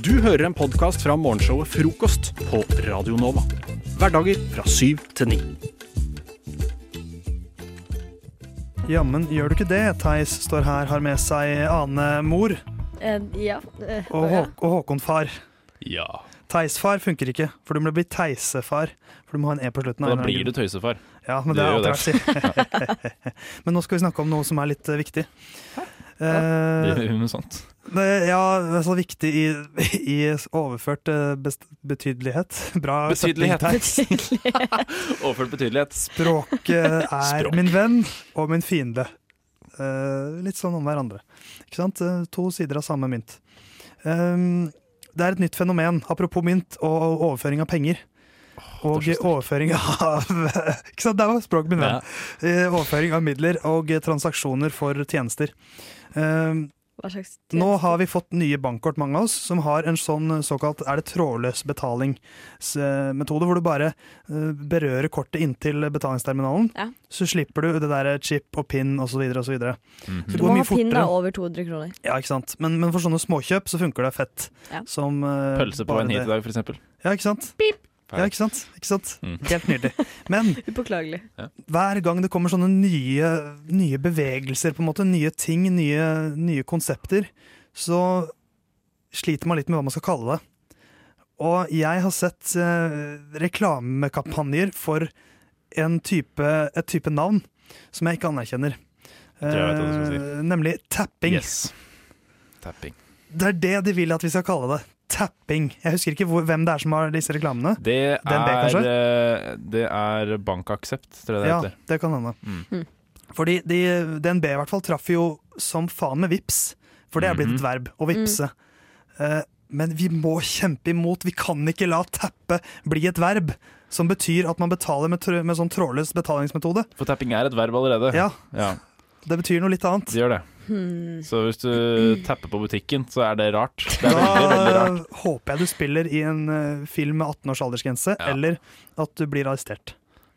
Du hører en podkast fra morgenshowet Frokost på Radio Nova. Hverdager fra syv til ni. Jammen gjør du ikke det. Theis står her, har med seg Ane mor Eh, ja. eh, og. Hå og Håkon far. Ja. Theis-far funker ikke, for du må bli Theise-far. For du må ha en E på slutten. Da blir du tøysefar. Ja, men det, det er gjør det. Men nå skal vi snakke om noe som er litt viktig. viktig. Eh, Det er noe sånt. ja, det så viktig i, i overført eh, best, betydelighet. Bra Betydelighet. Overført betydelighet. Språket er Språk. min venn og min fiende. Eh, litt sånn om hverandre. Ikke sant? To sider av samme mynt. Um, det er et nytt fenomen, apropos mynt og overføring av penger. Og er så overføring av Ikke sant, der var språk, min venn. Ja. Overføring av midler og eh, transaksjoner for tjenester. Hva slags nå har vi fått nye bankkort, mange av oss, som har en sånn såkalt er det trådløs betalingsmetode, hvor du bare eh, berører kortet inntil betalingsterminalen. Ja. Så slipper du det der chip og pin osv. osv. -hmm. så Du må ha pin da over 200 kroner. Ja, ikke sant? Men, men for sånne småkjøp så funker det fett. Ja. Som, uh, Pølse på en hit i dag, for eksempel. Ja, ikke sant? Ja, ikke sant? Ikke sant? Mm. Helt nydelig. Men Upåklagelig. hver gang det kommer sånne nye, nye bevegelser, på en måte, nye ting, nye, nye konsepter, så sliter man litt med hva man skal kalle det. Og jeg har sett eh, reklamekampanjer for en type, et type navn som jeg ikke anerkjenner. jeg si. Eh, nemlig tapping. Yes. Tapping. Det er det de vil at vi skal kalle det. Tapping. Jeg husker ikke hvor, hvem det er som har disse reklamene. Det DNB, er, kanskje? eh, det er bankaksept, tror jeg det Ja, heter. det kan hende. Mm. Fordi de, DNB i hvert fall traff jo som faen med vips, for det er blitt Mhm. et verb, å vipse. Uh, men vi må kjempe imot, vi kan ikke la tappe bli et verb. Som betyr at man betaler med, med sånn trådløs betalingsmetode. For tapping er et verb allerede. Ja, Ja, det betyr noe litt annet. det gjør det. Hmm. Så hvis du tapper på butikken, så er det rart. Det er veldig, veldig Da rart. håper jeg du spiller i en eh, film med 18 års aldersgrense, Ja. eller at du blir arrestert.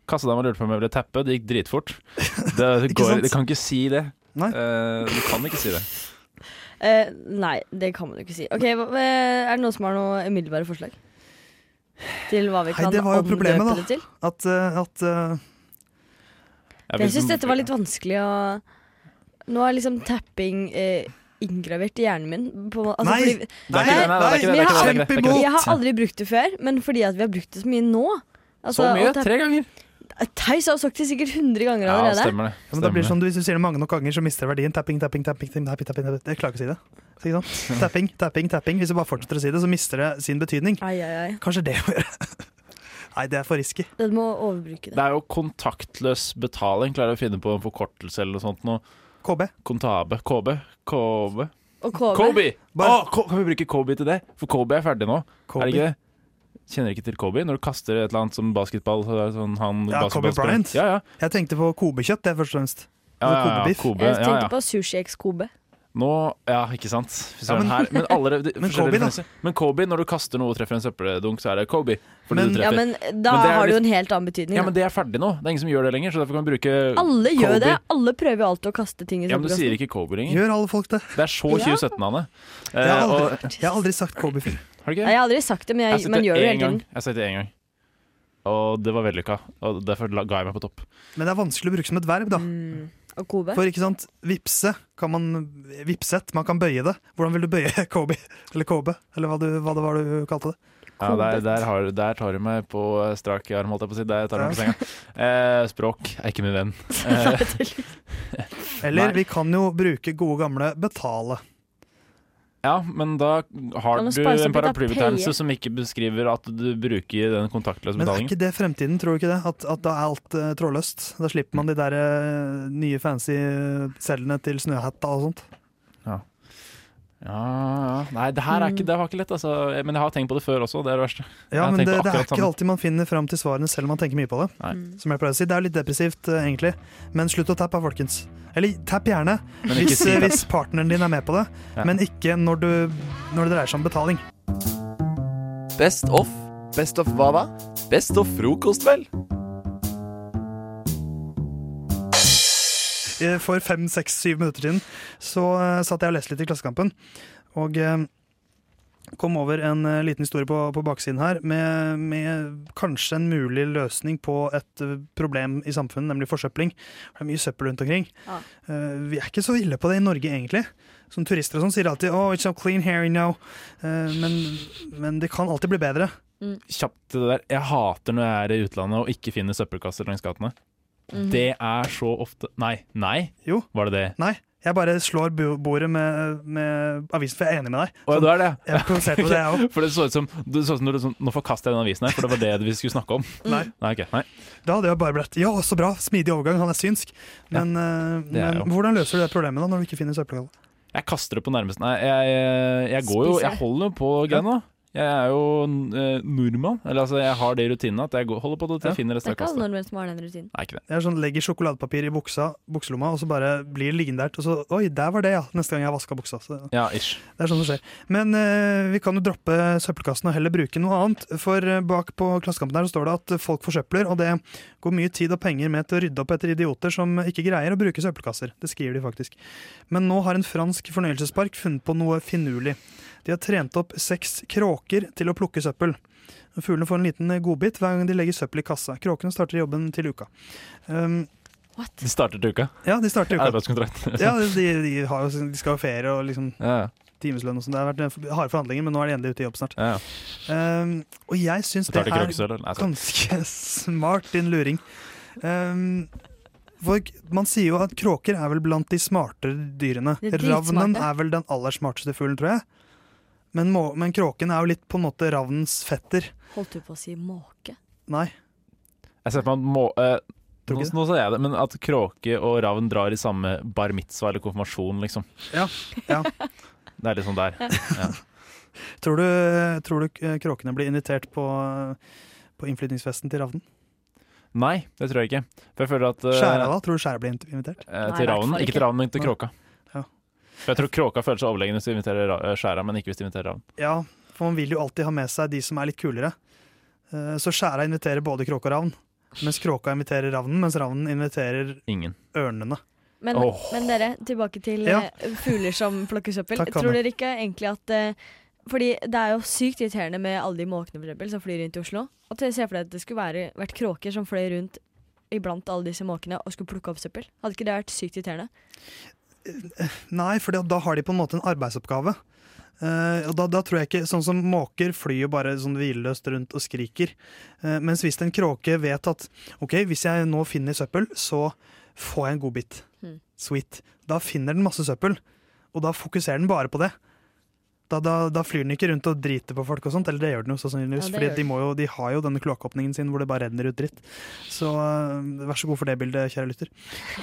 Kassadama lurte på om jeg ville tappe, det gikk dritfort. Det, går, det kan ikke si det. Nei. Eh, du kan ikke si det. Uh, nei, det kan man jo ikke si. Ok, hva, Er det noen som har noen umiddelbare forslag? Til hva vi kan kan det var jo problemet, omdøpe da. det til? At, at Jeg syns dette var litt vanskelig å Nå er liksom tapping eh, inngravert i hjernen min. På, altså, Nei! fordi, nei, det, det er ikke det. jeg har aldri brukt det før, men fordi at vi har brukt det så mye nå altså, Så mye? Tre ganger? Theis har sagt det sikkert 100 ganger Ja, allerede. stemmer det. Ja, det blir sånn, Hvis du sier det mange nok ganger, så mister det verdien. Tapping, tapping, tapping, tapping, tapping, tapping, tapping. Jeg klarer ikke å si det. Si sånn. Tapping, tapping, tapping. Hvis du bare fortsetter å si det, så mister det sin betydning. Ai, ai, ai. Kanskje det å gjøre. Nei, det er for risky. Det, må det. Det er jo kontaktløs betaling. Klarer å finne på en forkortelse eller noe sånt? Noe? KB. Kontabe. KB. KB. Og KV. Kobe! Bare- Å, Ko- kan vi bruke Kobe til det? For Kobe er ferdig nå. KB. Er det ikke det? Kjenner ikke til Kobe? Når du kaster et eller annet som basketball så er det sånn, han, Ja, Kobe Bryant. Ja, ja. Jeg tenkte på Kobe-kjøtt, det først og fremst. ja, ja, ja, Kobe-biff. Kobe, Jeg ja, tenkte ja. på Sushi X Kobe. Nå, ja, ikke sant. Ja, men- her. Men, alle, de, Men Kobe, da? Men Kobe, når du kaster noe og treffer en søppeldunk, så er det Kobe. Fordi Men- du Ja, men da Men det har det jo en helt annen betydning. Ja, da. men det er ferdig nå. Det er ingen som gjør det lenger. Så derfor kan vi bruke Alle gjør det. Alle prøver jo alltid å kaste ting i Ja, men du sier ikke Kobe lenger. Gjør alle folk det? Det er så 2017, Anne. Eh, Jeg har og, aldri, jeg har aldri sagt Kobe før. har du ikke Nei, jeg har aldri sagt det, men Jeg jeg, man gjør det det hele tiden. Jeg har sett det én gang. Og det var vellykka. Og derfor ga jeg meg på topp. Men det er vanskelig å bruke som et verb, da. Mm. Og Kobe. For ikke sant, vipse kan man Vipset, man kan bøye det. Hvordan vil du bøye Kobe? Eller Kobe? Eller hva, du, hva det var du kalte det? Ja, der, der, har, der tar du meg på strak arm, holdt jeg på å si. Der tar du meg på senga. Eh, språk er ikke min venn. Eh, Eller Nei. vi kan jo bruke gode gamle betale. Ja, men da har du en paraplybetegnelse som ikke beskriver at du bruker den kontaktløse Men er ikke det fremtiden, tror du ikke det? At, at da er alt uh, trådløst? Da slipper man de der uh, nye fancy eh, cellene til Snøhetta og sånt. Ja, ja. Nei, det her er ikke, det var ikke lett, altså. Men jeg har tenkt på det før også, det er det verste. Ja, men det, det er ikke alltid man finner fram til svarene selv om man tenker mye på det. Nei. Mm. Som jeg pleier å si. Det er jo litt depressivt, eh, egentlig. Men slutt å tappe, folkens. Eller tapp gjerne, hvis, si eh, hvis partneren din er med på det. Ja. Men ikke når, du, når det dreier seg om betaling. Best of. Best of hva da? Best of frokost, vel? For fem, seks, syv minutter siden så eh, satt jeg og leste litt i Klassekampen. Og eh, kom over en eh, liten historie på, på baksiden her med, med kanskje en mulig løsning på et eh, problem i samfunnet, nemlig forsøpling. Det er mye søppel rundt omkring. Ja. Eh, vi er ikke så ille på det i Norge, egentlig. Som turister og sånn sier alltid oh, it's so clean here now. Eh, men, men det kan alltid bli bedre. Kjapt det der. Jeg hater når jeg er i utlandet og ikke finner søppelkasser langs gatene. Mhm. Det er så ofte Nei. Nei? Jo. Var det det? Nei, jeg bare slår bordet med, med avisen, for jeg er enig med deg. Å du er det? Jeg det, jeg. For det så ut som, det så ut som du liksom, Nå forkaster jeg den avisen her, for det var det vi skulle snakke om. Nei. Nei, okay, nei. Da hadde jeg bare blitt Ja, så bra, smidig overgang, han er synsk. Men, ja, er men hvordan løser du det problemet da, når du ikke finner søppelkasse? Jeg kaster det på nærmeste Nei, jeg, jeg går jo Jeg holder jo på greiene. Jeg er jo eh, nordmann. Eller altså, jeg har det i rutinen at jeg går, holder på til jeg Ja. finner Det er ikke alle nordmenn som har den rutinen. Nei, ikke det. Jeg er sånn, legger sjokoladepapir i buksa, bukselomma, og så bare blir det liggende der. Og så Oi, der var det, ja! Neste gang jeg vaska buksa. Så Ja, ish. det er sånn det skjer. Men eh, vi kan jo droppe søppelkassen og heller bruke noe annet. For eh, bak på Klassekampen her så står det at folk forsøpler, og det går mye tid og penger med til å rydde opp etter idioter som ikke greier å bruke søppelkasser. Det skriver de faktisk. Men nå har en fransk fornøyelsespark funnet på noe finurlig. De har trent opp seks kråker til å plukke søppel. Fuglene får en liten godbit hver gang de legger søppel i kassa. Kråkene starter jobben til uka. Um, What? De starter til uka. ja, de starter uka. Arbeidskontrakt. Ja, de, de, har de skal ha ferie og liksom ja, ja. timeslønn og sånn. Det har vært harde forhandlinger, men nå er de endelig ute i jobb snart. ja, ja. Um, og jeg syns det er? Nei, ganske smart, din luring. Um, for man sier jo at kråker er vel blant de smartere dyrene. Ravnen er vel den aller smarteste fuglen, tror jeg. Men, må, men kråken er jo litt på en måte ravnens fetter. Holdt du på å si måke? Nei. Jeg ser for meg må, eh, nå, nå sa jeg det, men at kråke og ravn drar i samme bar mitzvah eller konfirmasjon, liksom. Ja, ja. Det er litt sånn der. Ja. Tror du, tror du eh, kråkene blir invitert på, på innflytningsfesten til ravnen? Nei, det tror jeg ikke. For jeg føler at eh, Skjæra da? Tror du skjæra blir invitert? eh, til ravnen. Ikke ikke. til ravnen, men til Nei. kråka. For jeg tror kråka føler seg overlegen hvis du inviterer eh, skjæra, men ikke hvis du inviterer ravn. Ja, for man vil jo alltid ha med seg de som er litt kulere. Eh, Så skjæra inviterer både kråke og ravn, mens kråka inviterer ravnen, mens ravnen inviterer Ingen. ørnene. Men, oh. men dere, tilbake til Ja. eh, fugler som plukker søppel. Takk, Tror dere ikke egentlig at Fordi det er jo sykt irriterende med alle de måkene for eksempel, som flyr rundt i Oslo. Og til å se for deg at det skulle være, vært kråker som fløy rundt iblant alle disse måkene og skulle plukke opp søppel. Hadde ikke det vært sykt irriterende? Nei, for da har de på en måte en arbeidsoppgave. Uh, og da, da tror jeg ikke, Sånn som måker flyr jo bare sånn hvileløst rundt og skriker. Uh, mens hvis en kråke vet at ok, hvis jeg nå finner søppel, så får jeg en godbit. Hmm. Sweet. Da finner den masse søppel, og da fokuserer den bare på det. Da, da, da flyr den ikke rundt og driter på folk og sånt, eller det gjør den jo sannsynligvis. Ja, fordi de, må jo, de har jo denne kloakkåpningen sin hvor det bare renner ut dritt. Så uh, vær så god for det bildet, kjære lytter.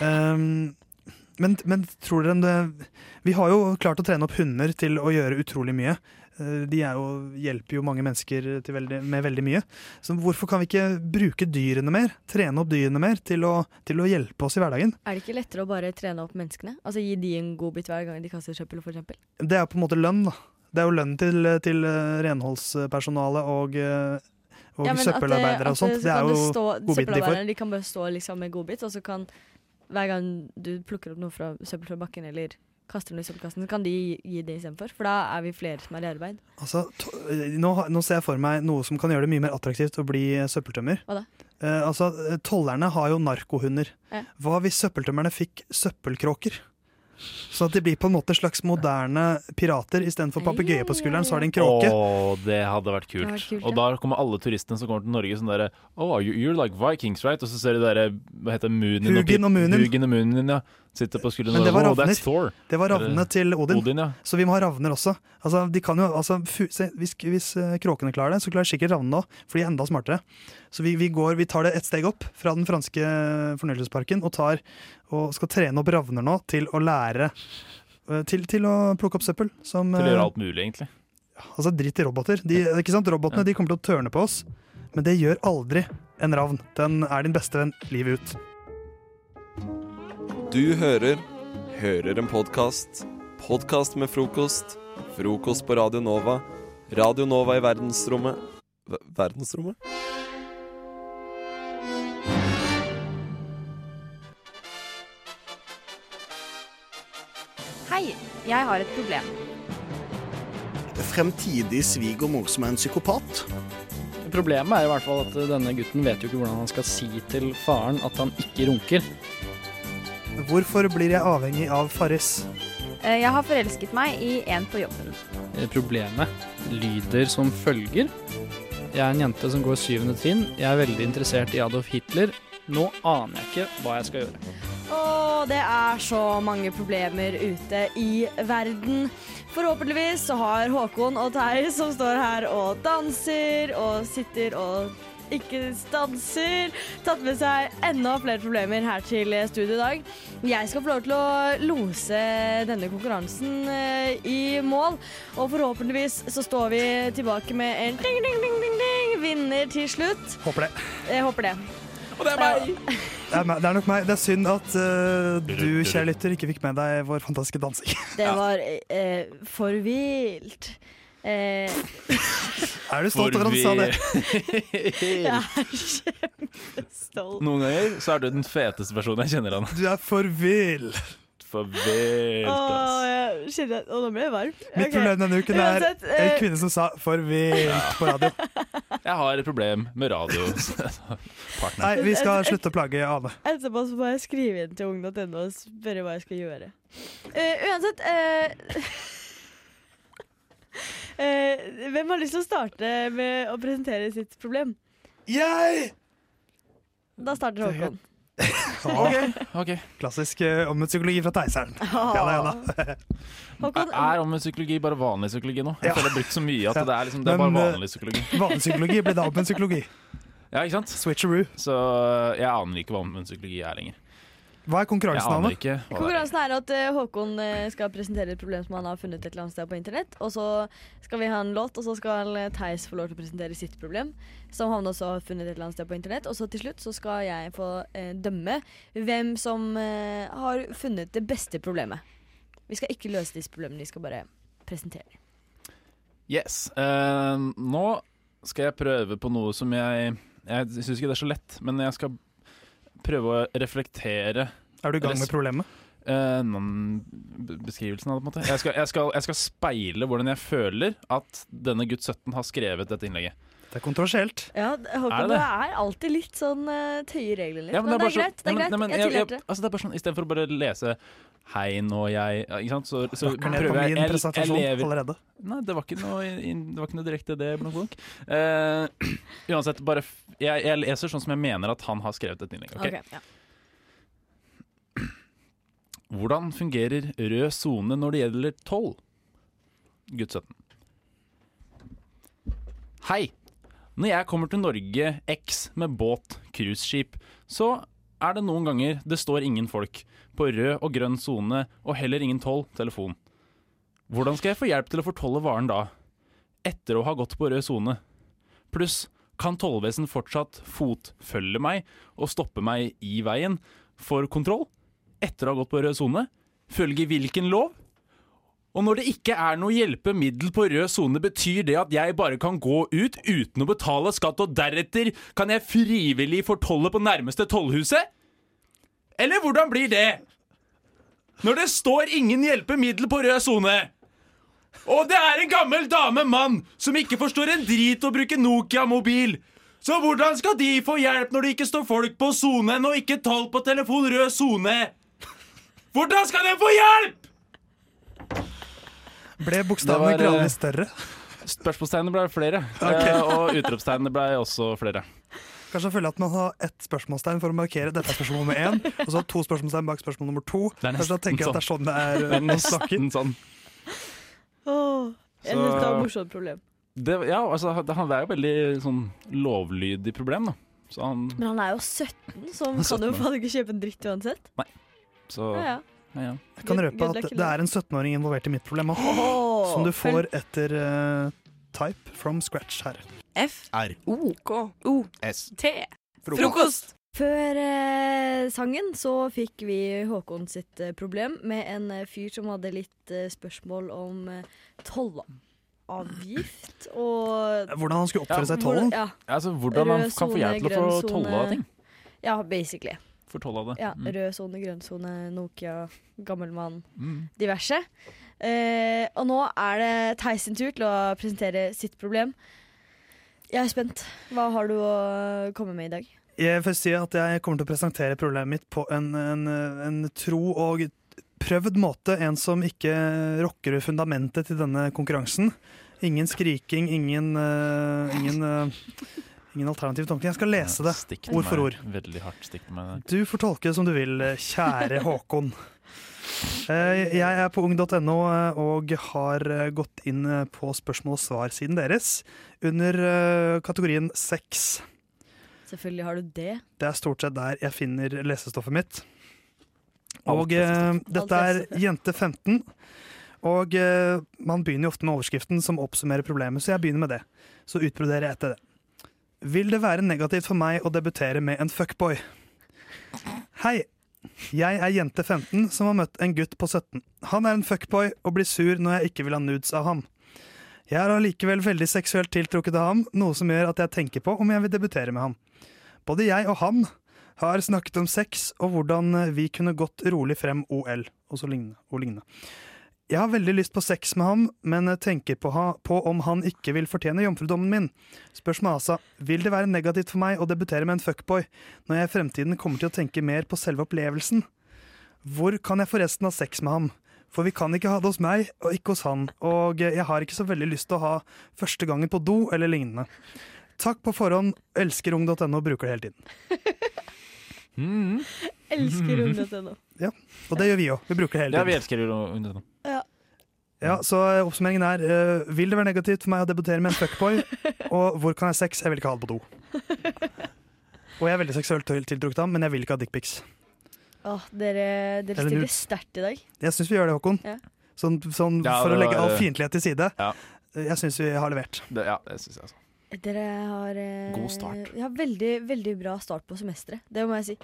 Um, men, men tror dere det Vi har jo klart å trene opp hunder til å gjøre utrolig mye. Eh, De jo, hjelper jo mange mennesker veldig, med veldig mye. Så hvorfor kan vi ikke bruke dyrene mer? Trene opp dyrene mer til å, til å hjelpe oss i hverdagen? Er det ikke lettere å bare trene opp menneskene? Altså Gi de en godbit hver gang de kaster søppel, f.eks.? Det er på en måte lønn, da. Det er jo lønn til, til renholdspersonalet og og, ja, søppelarbeidere og sånt. Det er jo godbiten de får. De kan bare stå liksom med godbit, og så kan hver gang du plukker opp noe fra søppel fra bakken eller kaster noe i søppelkassen, så kan de gi, gi det istedenfor. For da er vi flere som er i arbeid. Altså, to, nå, nå ser jeg for meg noe som kan gjøre det mye mer attraktivt å bli eh, søppeltømmer. Hva da? Eh, altså, eh, Tollerne har jo narkohunder. Ja. Hva hvis søppeltømmerne fikk søppelkråker? Så at de blir på en måte slags moderne pirater. Istedenfor papegøye på skulderen, så har de en kråke. Åh, det hadde vært kult. Vært kult, og da kommer alle turistene som kommer til Norge sånn derre Oh, you- you're like Vikings, right? Og så ser de derre Hva heter Hugin og Munin. Hugin og Munin, ja. Sitter på skulderen Men det var oh, ravner. Thor. Det var ravnene til Odin. Odin, ja. Så vi må ha ravner også. Altså, de kan jo, altså, hvis, hvis eh, kråkene klarer det, så klarer sikkert ravnene òg, for de er enda smartere. Så vi, vi, går, vi tar det et steg opp fra den franske fornøyelsesparken og, tar, og skal trene opp ravner nå til å lære eh, til, til å plukke opp søppel. Som, Til å eh, gjøre alt mulig, egentlig. Altså, dritt i roboter. De, ikke sant? Robotene Ja. de kommer til å tørne på oss, men det gjør aldri en ravn. Den er din beste venn livet ut. Du hører Hører en podkast. Podkast med frokost. Frokost på Radio Nova. Radio Nova i verdensrommet v Verdensrommet? Hei, jeg har et problem. fremtidig svigermor som er en psykopat. Problemet er i hvert fall at denne gutten vet jo ikke hvordan han skal si til faren at han ikke runker. Hvorfor blir jeg avhengig av Farris? Eh, Jeg har forelsket meg i en på jobben. Eh, Problemet lyder som følger. Jeg er en jente som går syvende trinn. Jeg er veldig interessert i Adolf Hitler. Nå aner jeg ikke hva jeg skal gjøre. Og det er så mange problemer ute i verden. Forhåpentligvis så har Håkon og Theis som står her og danser og sitter og ikke stanser, tatt med seg enda flere problemer her til studio i dag. Jeg skal få lov til å lose denne konkurransen eh, i mål, og forhåpentligvis så står vi tilbake med en ding, ding, ding, ding, ding, vinner til slutt. Håper det. Jeg håper det. Og det er meg! Det er, det er nok meg. Det er synd at uh, du, kjære lytter, ikke fikk med deg vår fantastiske dansing. Det var uh, for vilt. Eh, Er du stolt over at han sa det? jeg er kjempestolt. Noen ganger så er du den feteste personen jeg kjenner han. Du er for vill. For vilt, Åh, ass. jeg kjenner at Å, nå ble jeg varm. Mitt okay. problem denne uken er Uansett, en eh, kvinne som sa 'for vilt' på radio. Jeg har et problem med radio. Nei, vi skal slutte å plage Ane. Etterpå så må jeg skrive inn til ung.no og spørre hva jeg skal gjøre. Uh, uansett uh, eh, Hvem har lyst til å starte med å presentere sitt problem? Jeg! Da starter Håkon. okay. Ok. Klassisk uh, omvendt psykologi fra Theiseren. Ja da, ja da. Håkon, Er omvendt psykologi bare vanlig psykologi nå? Jeg Ja. føler jeg har brukt så mye at det er, liksom, det er bare eh, vanlig psykologi. Vanlig psykologi blir da omvendt psykologi. Ja, ikke sant? Switcheroo. Så jeg aner ikke hva omvendt psykologi er lenger. Hva er konkurransen, er. Konkurransen er at uh, Håkon eh, skal presentere et problem som han har funnet et eller annet sted på internett. Og så skal vi ha en låt, og så skal eh, Theis få lov til å presentere sitt problem. Som han også har funnet et eller annet sted på internett. Og så til slutt så skal jeg få uh, dømme hvem som har funnet det beste problemet. Vi skal ikke løse disse problemene, vi skal bare presentere. Yes. Nå skal jeg prøve på noe som jeg Jeg syns ikke det er så lett, men jeg skal prøve å reflektere Er du i gang med problemet? Uh, beskrivelsen av det. på en måte jeg skal, jeg, skal, jeg skal speile hvordan jeg føler at denne gutt 17 har skrevet dette innlegget. Det er kontroversielt. Ja, Håkon, Er det du er alltid litt sånn uh, tøyer reglene litt. Ja, men, det er, bare greit. Det er greit. nei, men jeg jeg- jeg- det. altså, det er bare sånn, Istedenfor å bare lese 'hei, nå jeg' ikke sant? Så, så prøver jeg min jeg, jeg lever allerede. Nei, det var ikke noe, det var ikke noe direkte det. Eh, uansett, bare f- jeg, jeg leser sånn som jeg mener at han har skrevet et innlegg. ok? Okay, ja. Hvordan fungerer rød sone når det gjelder toll? Gutt 17. Hei. Når jeg kommer til Norge X med båt, cruiseskip, så er det noen ganger det står ingen folk på rød og grønn sone, og heller ingen toll, telefon. Hvordan skal jeg få hjelp til å fortolle varen da? Etter å ha gått på rød sone. Pluss, kan tollvesen fortsatt fotfølge meg og stoppe meg i veien for kontroll? Etter å ha gått på rød sone? Følge hvilken lov? Og når det ikke er noe hjelpemiddel på rød sone, betyr det at jeg bare kan gå ut uten å betale skatt, og deretter kan jeg frivillig fortolle på nærmeste tollhuset? Eller hvordan blir det? Når det står ingen hjelpemiddel på rød sone? Og det er en gammel dame mann som ikke forstår en drit å bruke Nokia-mobil. Så hvordan skal de få hjelp når det ikke står folk på sonen og ikke toll på telefon rød sone? Hvordan skal de få hjelp?! Ble bokstavene var, eh, gradvis større? Spørsmålstegnene ble flere, Ok. eh, og utropstegnene ble også flere. Kanskje jeg føler at man har ett spørsmålstegn for å markere dette er spørsmål nummer én, og så to spørsmålstegn bak spørsmål nummer to. Det er Kanskje sånn. tenker jeg at det er sånn det er Det er eh, å nesten sånn. Åh, et Så- litt av morsomt problem. Det, ja, altså, han- han er jo veldig sånn lovlydig problem, da. Så han Men han er jo 17, så han er kan jo faen ikke kjøpe en dritt uansett. Så Ja, ja. Ja, ja. Jeg kan røpe at det er en 17-åring involvert i mitt problem òg, Åh, som du får etter uh, type from scratch her. F. R. O. K. O. S. T. Frokost. Frokost. Før eh, sangen så fikk vi Håkon sitt eh, problem med en eh, fyr som hadde litt eh, spørsmål om eh, tollavgift og Hvordan han skulle oppføre Ja, seg i tollen. Ja, Altså, hvordan han kan få hjelp til å få tolla ting. ja, basically. For av det. Ja, Mm. Rød sone, grønn sone, Nokia, gammel mann, Mm. diverse. Eh, og nå er det Theis sin tur til å presentere sitt problem. Jeg er spent. Hva har du å komme med i dag? Jeg vil si at jeg kommer til å presentere problemet mitt på en, en, en tro og prøvd måte. En som ikke rokker ved fundamentet til denne konkurransen. Ingen skriking, ingen, uh, ingen, eh, ingen alternativ tolkning. Jeg skal lese det ord for ord. Veldig hardt stikk meg. Du får tolke det som du vil, eh, kjære Håkon. Eh, Jeg er på ung.no eh, og har gått inn på spørsmål og svar-siden deres under kategorien sex. Selvfølgelig har du det. Det er stort sett der jeg finner lesestoffet mitt. Og eh, dette er jente 15. Og eh, man begynner jo ofte med overskriften som oppsummerer problemet, så jeg begynner med det. Så utbroderer jeg etter det. Vil det være negativt for meg å debutere med en fuckboy? Hei, jeg er jente 15 som har møtt en gutt på 17. Han er en fuckboy og blir sur når jeg ikke vil ha nudes av ham. Jeg er allikevel veldig seksuelt tiltrukket av ham, noe som gjør at jeg tenker på om jeg vil debutere med ham. Både jeg og han har snakket om sex og hvordan vi kunne gått rolig frem OL og så lignende. Og lignende. Jeg har veldig lyst på sex med ham, men tenker på, ha, på om han ikke vil fortjene jomfrudommen min. Spørsmålet med altså, vil det være negativt for meg å debutere med en fuckboy når jeg i fremtiden kommer til å tenke mer på selve opplevelsen? Hvor kan jeg forresten ha sex med ham? For vi kan ikke ha det hos meg og ikke hos han, og jeg har ikke så veldig lyst til å ha første gangen på do eller lignende. Takk på forhånd, elsker ung.no bruker det hele tiden. Mm. Elsker ung.no. Og det gjør vi òg. Vi bruker det hele tiden. Ja, vi elsker jo den. Ja, så eh, oppsummeringen er uh, Vil det være negativt for meg å debutere med en fuckboy? Og hvor kan jeg ha sex? Jeg vil ikke ha det på do. Og jeg er veldig seksuelt til- tiltrukket av ham, men jeg vil ikke ha dickpics. Oh, dere dere stiller sterkt i dag. Jeg syns vi gjør det, Håkon. Ja. Sånn, sånn Ja, For det å legge all fiendtlighet til side. Ja. Jeg syns vi har levert. Det, ja, det synes jeg så Dere har eh, God start. Ja, veldig, veldig bra start på semesteret. Det må jeg si.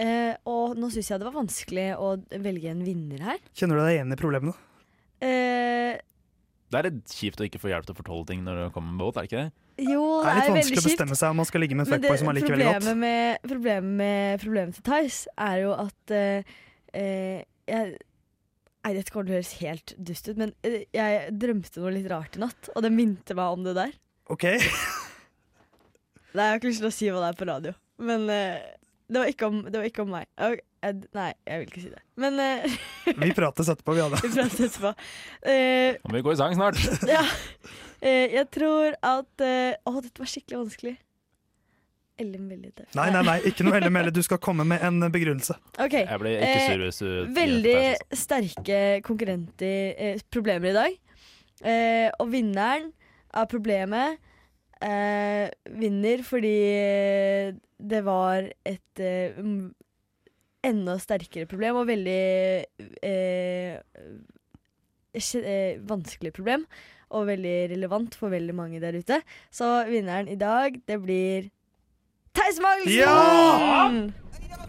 Eh, og nå syns jeg det var vanskelig å velge en vinner her. Kjenner du deg igjen i problemene? Eh, Det er litt kjipt å ikke få hjelp til å fortolke ting når det kommer med båt, er det ikke det? jo, Det er litt vanskelig å bestemme seg om man skal ligge med en fuckboy som man liker veldig godt. problemet med, problemet med Problemet til Theis er jo at uh, uh, jeg, Nei, dette kommer til å høres helt dust ut, men eh, jeg drømte noe litt rart i natt, og det minte meg om det der. Ok, Nei, Jeg har ikke lyst til å si hva det er på radio, men det, var ikke om, det var ikke om meg. Ok, jeg, nei, jeg vil ikke si det. Men uh, Vi prates etterpå, vi, Anne. vi prater etterpå. Eh, Nå må vi gå i sang snart. ja. Uh, jeg tror at Å, uh, oh, dette var skikkelig vanskelig. Ellen veldig tøff. Nei, nei, nei, ikke noe Ellen Melle. Du skal komme med en begrunnelse. Ok. Jeg blir ikke sur hvis du Veldig altså. sterke konkurrenter problemer i dag. Eh, og vinneren av problemet eh, vinner fordi det var et enda sterkere problem og veldig eh, eh, vanskelig problem. Og veldig relevant for veldig mange der ute. Så vinneren i dag, det blir Theis Magelsen! Ja!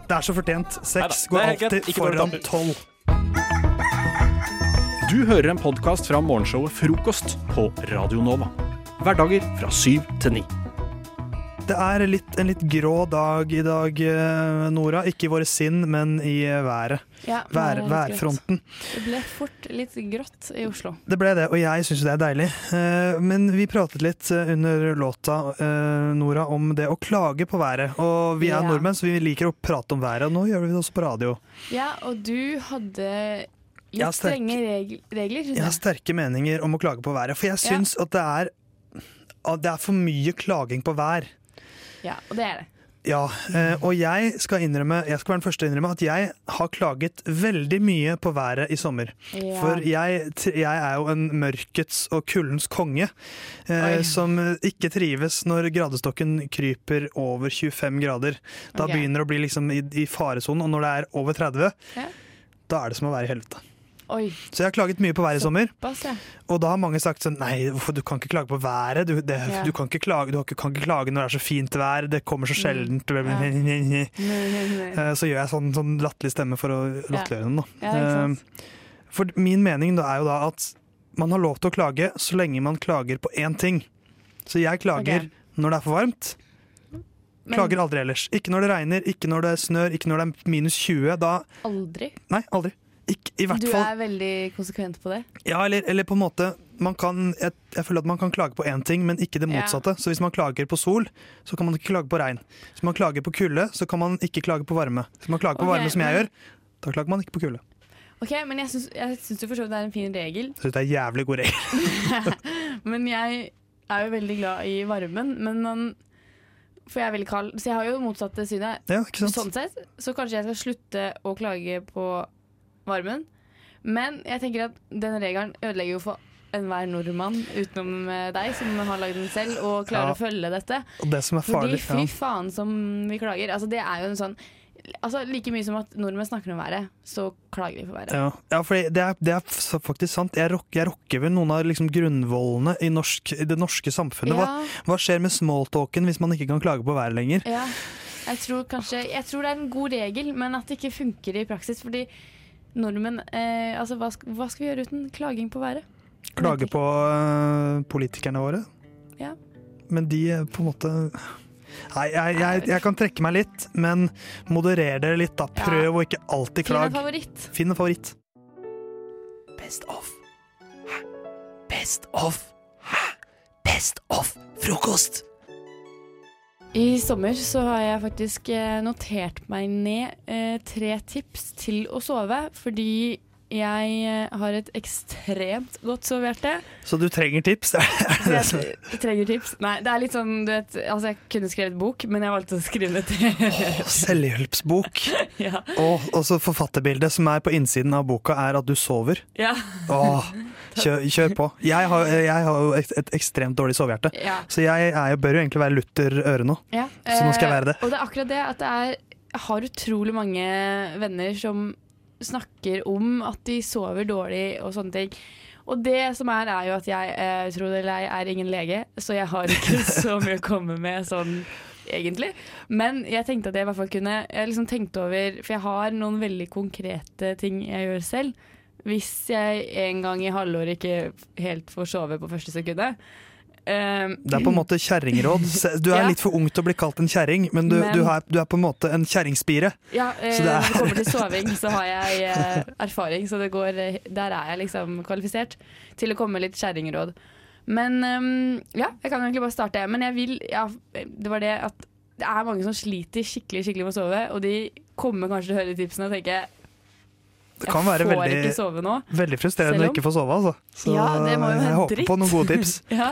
Det er så fortjent. Seks går alltid foran tolv. Du hører en podkast fra morgenshowet Frokost på Radio Nova. Hverdager fra syv til ni. Det er litt, en litt grå dag i dag, eh, Nora. Ikke i våre sinn, men i eh, været. Ja, Vær, værfronten. Det ble fort litt grått i Oslo. Det ble det, og jeg syns det er deilig. Eh, Men vi pratet litt under låta, Nora, om det å klage på været. Og vi er Ja. nordmenn, så vi liker å prate om været, og nå gjør vi det også på radio. Ja, og du hadde litt sterk- strenge regler. regler, Jeg jeg har sterke meninger om å klage på været, for jeg Ja. at det er det er for mye klaging på vær. Ja, og det er det. Ja, eh, og jeg skal innrømme Jeg skal være den første å innrømme at jeg har klaget veldig mye på været i sommer. Ja. For jeg, jeg er jo en mørkets og kuldens konge, eh, som ikke trives når gradestokken kryper over 25 grader. Da okay. begynner det å bli liksom i, i faresonen, og når det er over 30, Ja. da er det som å være i helvete. Oi, Så jeg har klaget mye på været i sommer. pass ja. Og da har mange sagt sånn Nei, du kan ikke klage på været. Du, det, Ja. du, kan, ikke klage, du kan ikke klage når det er så fint vær. Det kommer så sjeldent. Eh, Så gjør jeg sånn, sånn latterlig stemme for å latterliggjøre den. Da. Ja. Eh, For min mening da er jo da at man har lov til å klage så lenge man klager på én ting. Så jeg klager okay. når det er for varmt. Men Klager aldri ellers. Ikke når det regner, ikke når det snør, ikke når det er minus 20. Da aldri. Nei, aldri. Ikke, I hvert Du fall er veldig konsekvent på det. Ja, eller, eller på en måte man kan, jeg, jeg føler at man kan klage på én ting, men ikke det Ja. motsatte. Så hvis man klager på sol, så kan man ikke klage på regn. Hvis man klager på kulde, så kan man ikke klage på varme. Hvis man klager på varme, som jeg men- gjør, da klager man ikke på kulde. Ok, Men jeg syns, du syns for så vidt det er en fin regel. Jeg synes det er en jævlig god regel. Men jeg er jo veldig glad i varmen. Men man, for jeg er veldig kald, så jeg har jo motsatte synet. Ja. Sånn sett, så kanskje jeg skal slutte å klage på varmen. Men jeg tenker at den regelen ødelegger jo for enhver nordmann utenom eh, deg, som har lagd den selv og klarer Ja. å følge dette. Og det som er farlig Fordi fy faen som vi klager. Altså det er jo en sånn Altså Like mye som at nordmenn snakker om været, så klager vi på været. Ja, ja for det er, det er faktisk sant. Jeg rokker, jeg rokker ved noen av liksom grunnvollene i, norsk, i det norske samfunnet. Hva, hva skjer med smalltalken hvis man ikke kan klage på været lenger? Ja, jeg tror kanskje Jeg tror det er en god regel, men at det ikke funker i praksis. Fordi nordmenn eh, Altså, hva skal, hva skal vi gjøre uten klaging på været? Klage på uh, politikerne våre? Ja. Men de er på en måte Nei, jeg, jeg, jeg kan trekke meg litt, men moderer dere litt, da. Prøv å ikke alltid Finn en klage. favoritt. Finn en favoritt. Best of. Hæ? Best of. Hæ? Best of frokost. I sommer så har jeg faktisk eh, notert meg ned eh, tre tips til å sove, fordi jeg eh, har et ekstremt godt sovehjerte. Så du trenger tips? Jeg trenger tips. Nei, det er litt sånn, du vet Altså, jeg kunne skrevet bok, men jeg valgte å skrive det til Selvhjelpsbok. Ja. Og også forfatterbildet som er på innsiden av boka, er at du sover. Ja. Åh, kjør, kjør på. Jeg har, jeg har jo et, ekstremt dårlig sovehjerte, Ja. så jeg jeg, bør jo egentlig være lutter øre nå. Ja, Så nå skal jeg være det. eh, Og det er akkurat det at det er Jeg har utrolig mange venner som snakker om at de sover dårlig og sånne ting. Og det som er, er jo at jeg eh, tror det eller ei, er ingen lege, så jeg har ikke så mye å komme med sånn egentlig. Men jeg tenkte at jeg i hvert fall kunne Jeg liksom tenkte over For jeg har noen veldig konkrete ting jeg gjør selv. Hvis jeg en gang i halvåret ikke helt får sove på første sekundet. Eh, Det er på en måte kjerringråd. Du er Ja. litt for ung til å bli kalt en kjerring, men du, Men- du, er, du er på en måte en kjerringspire. Ja, uh, Så det når det kommer til soving, så har jeg uh, erfaring, så det går, eh, der er jeg liksom kvalifisert til å komme med litt kjerringråd. Men um, ja, jeg kan egentlig bare starte. Men jeg vil ja, Det var det at det er mange som sliter skikkelig skikkelig med å sove, og de kommer kanskje til å høre tipsene og tenke Det kan jeg være får veldig, veldig frustrerende om, å ikke få sove, altså. Så Ja, jeg håper på noen gode tips. ja.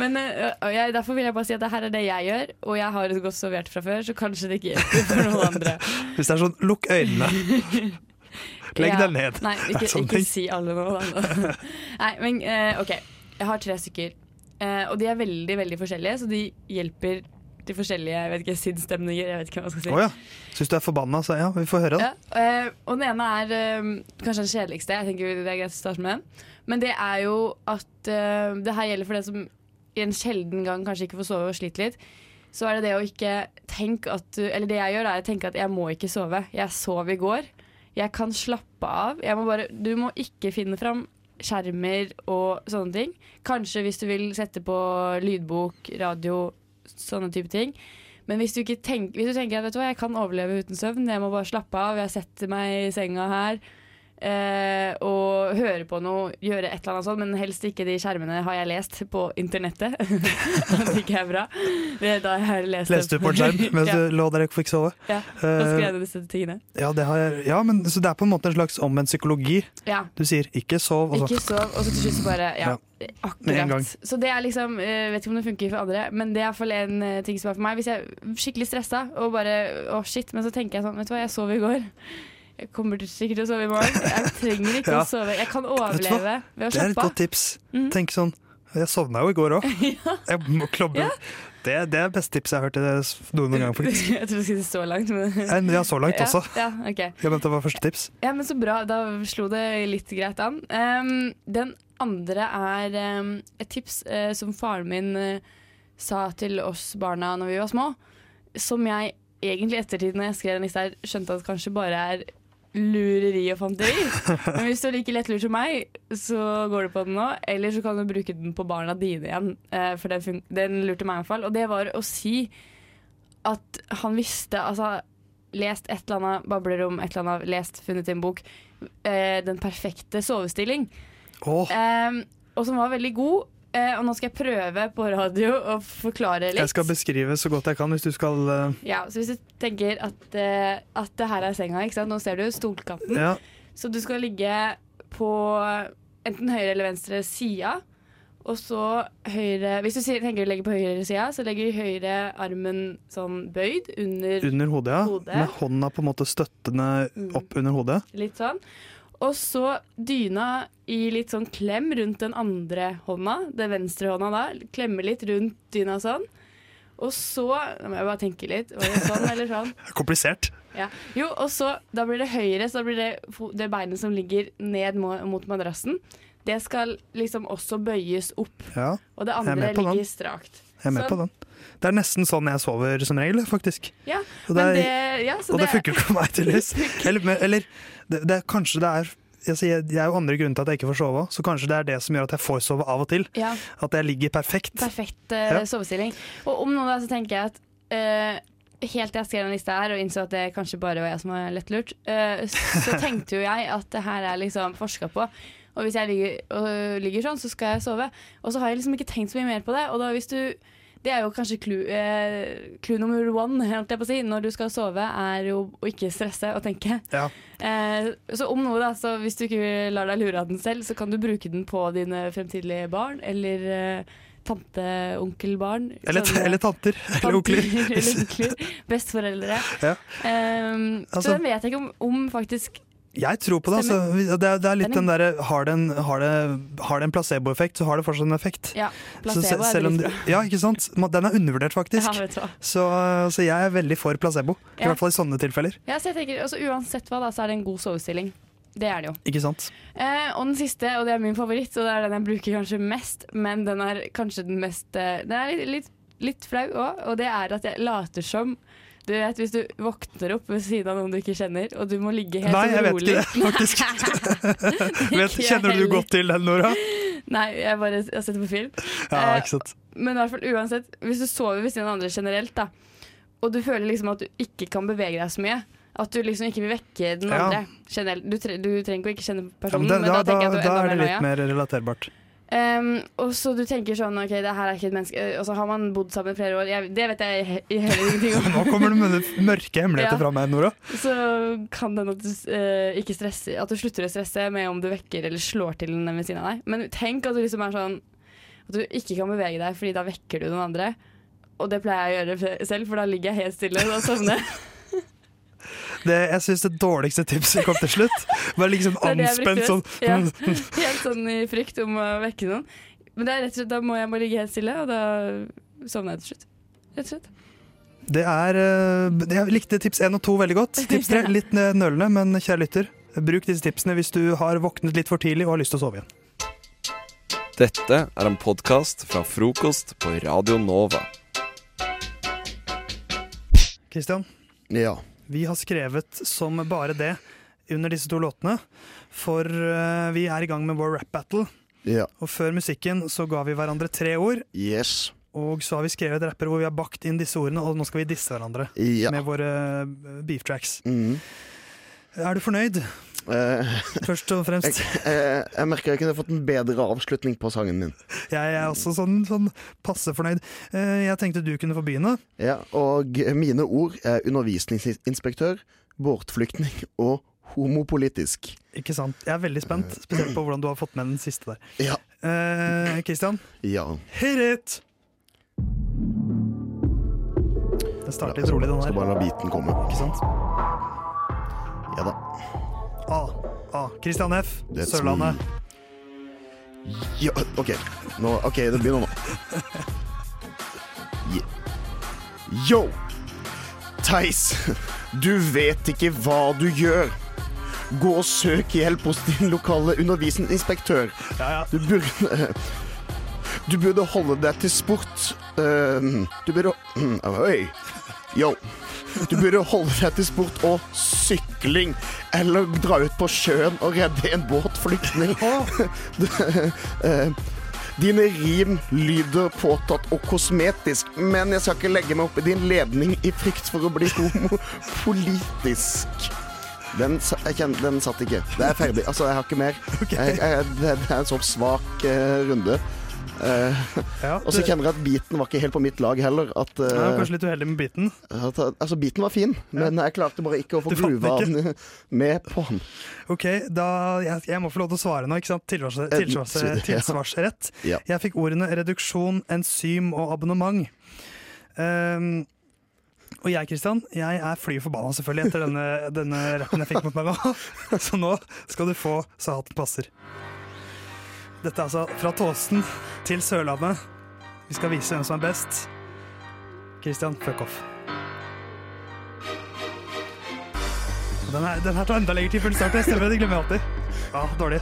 Men eh, jeg, derfor vil jeg bare si at det her er det jeg gjør, og jeg har et godt sovert fra før, så kanskje det ikke hjelper for noen andre. Hvis det er sånn, lukk øynene. Legg deg ned. Nei, ikke, ikke si alle nå. Da. Nei, men eh, OK. Jeg har tre stykker. Eh, og de er veldig veldig forskjellige, så de hjelper til forskjellige jeg vet ikke, sinnsstemninger. Jeg vet ikke hva jeg skal si. Oh, ja. Syns du er forbanna, så ja, vi får høre, da. Ja, og den ene er kanskje den kjedeligste. Jeg tenker det er greit å starte med den. Men det er jo at det her gjelder for den som en sjelden gang kanskje ikke får sove og sliter litt. Så er det det å ikke tenke at du Eller det jeg gjør, er å tenke at jeg må ikke sove. Jeg sov i går. Jeg kan slappe av. Må bare, du må ikke finne fram skjermer og sånne ting. Kanskje hvis du vil sette på lydbok, radio, sånne type ting. Men hvis du, ikke tenk, hvis du tenker at vet du hva, jeg kan overleve uten søvn, jeg må bare slappe av, jeg setter meg i senga her eh, og høre på noe, gjøre et eller annet sånt, men helst ikke de skjermene har jeg lest på internettet. det ikke er bra. Det, da har jeg lest Leste du på en skjerm mens ja. du lå der og fikk sove? Ja, og Eh, skrev jeg disse tingene. Ja, det har ja, men så det er på en måte en slags omvendt psykologi. Ja. Du sier 'ikke sov', og så Ikke sov, og så til slutt så bare Ja, med akkurat. Så det er liksom Jeg Vet ikke om det funker for andre, men det er i hvert fall en eh, ting som er for meg. Hvis jeg er skikkelig stressa og bare Å, shit. Men så tenker jeg sånn Vet du hva, jeg sov i går. Jeg kommer til sikkert til å sove i morgen. Jeg trenger ikke Ja. å sove. Jeg kan overleve ved å Det er et godt tips. Mm. Tenk sånn Jeg sovna jo i går òg. Jeg må klobbe. Det, det er beste tipset jeg har hørt i noen gang, faktisk. Jeg trodde du skulle si så langt. Men... Ja, så langt også. Ja, ok. Jeg mente det var første tips. Ja, men så bra. Da slo det litt greit an. Um, den andre er um, et tips uh, som faren min uh, sa til oss barna når vi var små, som jeg egentlig i ettertid når jeg skrev den liste her, skjønte at det kanskje bare er lureri og fanteri. Men hvis du er like lettlurt som meg, så går du på den nå. Eller så kan du bruke den på barna dine igjen, eh, for den, den lurte meg i hvert fall. Og det var å si at han visste Altså lest et eller annet, babler om et eller annet, lest, funnet i en bok, eh, Den perfekte sovestilling. Eh, og som var veldig god. Eh, og nå skal jeg prøve på radio å forklare litt. Jeg skal beskrive så godt jeg kan, hvis du skal uh... Ja, så hvis du tenker at, uh, at det her er senga, ikke sant? nå ser du stolkanten. Ja. Så du skal ligge på enten høyre eller venstre sida. Og så høyre Hvis du tenker å legge på høyre sida, så legger du høyre armen sånn bøyd under, Under hodet, ja. hodet. Med hånda på en måte støttende Mm. opp under hodet. Litt sånn. Og så dyna i litt sånn klem rundt den andre hånda. Den venstre hånda da. Klemme litt rundt dyna sånn. Og så Nå må jeg bare tenke litt. Var det sånn eller sånn? Komplisert. Ja. Jo, og så da blir det høyre, så da blir det, det beinet som ligger ned mot madrassen. Det skal liksom også bøyes opp. Ja, Og det andre ligger strakt. Jeg er med på den. Det er nesten sånn jeg sover som regel, faktisk. Ja, Og men det det, ja, Og det det- funker for meg, tydeligvis. Eller, eller det, det kanskje det er altså, jeg, jeg er jo andre grunner til at jeg ikke får sove, så kanskje det er det som gjør at jeg får sove av og til. Ja. At jeg ligger perfekt. Perfekt uh, sovestilling. Og om noe da så tenker jeg at uh, Helt til jeg skrev den lista her og innså at det kanskje bare var jeg som var lettlurt, uh, så tenkte jo jeg at det her er liksom forska på. Og hvis jeg ligger, ligger sånn, så skal jeg sove. Og så har jeg liksom ikke tenkt så mye mer på det. Og da hvis du det er jo kanskje clue, eh, clue nummer one holdt jeg på å si, når du skal sove, er jo å ikke stresse og tenke. Ja. Eh, så om noe, da, så hvis du ikke lar deg lure av den selv, så kan du bruke den på dine fremtidige barn, eller eh, tante, onkel, barn. Eller, sånn, eller tanter. Eller onkler. eller onkler. Besteforeldre. Ja. Altså- så den vet jeg ikke om, om faktisk Jeg tror på det. Altså. Det, er, det er litt Den den derre har, har, har det en placeboeffekt, så har det fortsatt en effekt. Ja, Så placebo er selv om det- dritbra. Ja, ikke sant? Den er undervurdert, faktisk. Ja, vet. Så, så jeg er veldig for placebo. I Ja. hvert fall i sånne tilfeller. Ja, så jeg tenker, altså, Uansett hva, da, så er det en god sovestilling. Det er det jo. Ikke sant? Eh, og den siste, og det er min favoritt, og det er den jeg bruker kanskje mest, men den er kanskje den mest eh, Den er litt, litt, litt flau òg, og det er at jeg later som du vet, Hvis du våkner opp ved siden av noen du ikke kjenner, og du må ligge helt rolig Nei, jeg vet rolig ikke det, faktisk. Vet, kjenner du godt til den, Nora? Nei, jeg bare jeg har sett det på film. Ja, Eh, ikke sant. Men i hvert fall uansett, hvis du sover ved siden av andre generelt, da, og du føler liksom at du ikke kan bevege deg så mye, at du liksom ikke vil vekke den andre Ja. Du, tre du trenger ikke å ikke kjenne Ja, personen, men det, men da, da, tenker jeg at du da er det litt mer relaterbart. Um, og så du tenker sånn OK, det her er ikke et menneske Og så har man bodd sammen i flere år. Jeg, det vet jeg i heller ingenting om. Nå kommer det mørke hemmeligheter Ja. fra meg, Nora. Så kan det hende at ikke stresser At du slutter å stresse med om du vekker eller slår til den ved siden av deg. Men tenk at du liksom er sånn At du ikke kan bevege deg, Fordi da vekker du noen andre. Og det pleier jeg å gjøre selv, for da ligger jeg helt stille og sovner. Det, jeg syns det dårligste tipset kom til slutt. Bare liksom anspent sånn. Ja. Helt sånn i frykt om å vekke noen. Men det er rett og slett, da må jeg bare ligge helt stille, og da sovner jeg til slutt. Rett og slett. Det er eh, Jeg likte tips én og to veldig godt. Tips tre litt nølende, men kjære lytter, bruk disse tipsene hvis du har våknet litt for tidlig og har lyst til å sove igjen. Dette er en podkast fra frokost på Radio Nova. Kristian, Ja. Vi har skrevet som bare det under disse to låtene. For eh, vi er i gang med vår rap battle. Ja. Og før musikken så ga vi hverandre tre ord. Yes. Og så har vi skrevet rapper hvor vi har bakt inn disse ordene, og nå skal vi disse hverandre Ja. med våre eh, beef tracks. Mm. Er du fornøyd? Eh, Først og fremst. Jeg, eh, jeg merker jeg kunne fått en bedre avslutning på sangen min. Jeg er også sånn, sånn passe fornøyd. Uh, Jeg tenkte du kunne få begynne. Ja, og mine ord er undervisningsinspektør, båtflyktning og homopolitisk. Ikke sant? Jeg er veldig spent, spesielt på hvordan du har fått med den siste der. Ja. Uh, Christian, Ja. hit it! Det starter litt rolig, den Skal bare la biten komme. Ikke sant? Ja da. A. A. Christian F. That's Sørlandet. Ja, OK. Nå, ok, det begynner nå. Yeah. Yo! Theis, du vet ikke hva du gjør. Gå og søk hjelp hos din lokale undervisningsinspektør. Du burde Du burde holde deg til sport. Eh, Du burde Oi. Yo. Du burde holde deg til sport og sykling, eller dra ut på sjøen og redde en båtflyktning. Eh, Dine rim lyder påtatt og kosmetisk, men jeg skal ikke legge meg opp i din ledning i frykt for å bli homopolitisk. Den, kjenner, den satt ikke. Det er ferdig. Altså, jeg har ikke mer. Jeg, jeg, det, det er en sånn svak uh, runde. Eh, og så kjenner jeg at beaten var ikke helt på mitt lag heller. At, uh, kanskje litt uheldig med biten. at, altså, beaten var fin, men jeg klarte bare ikke å få gruva den med på den. Ok, da, jeg, jeg må få lov til å svare nå, ikke sant? Tilsvars, Eh, tilsvars, tilsvarsrett. Ja. Jeg fikk ordene reduksjon, enzym og abonnement. Um, og jeg, Kristian, jeg er fly forbanna selvfølgelig etter denne, denne rappen jeg fikk mot meg nå. Så nå skal du få så hatten passer. Dette er altså fra Tåsen til Sørlandet. Vi skal vise hvem som er best. Kristian, fuck off. Den her, den her tar enda lengre tid før den starter. Stemmer det? Glemmer jeg alltid. Ja, dårlig.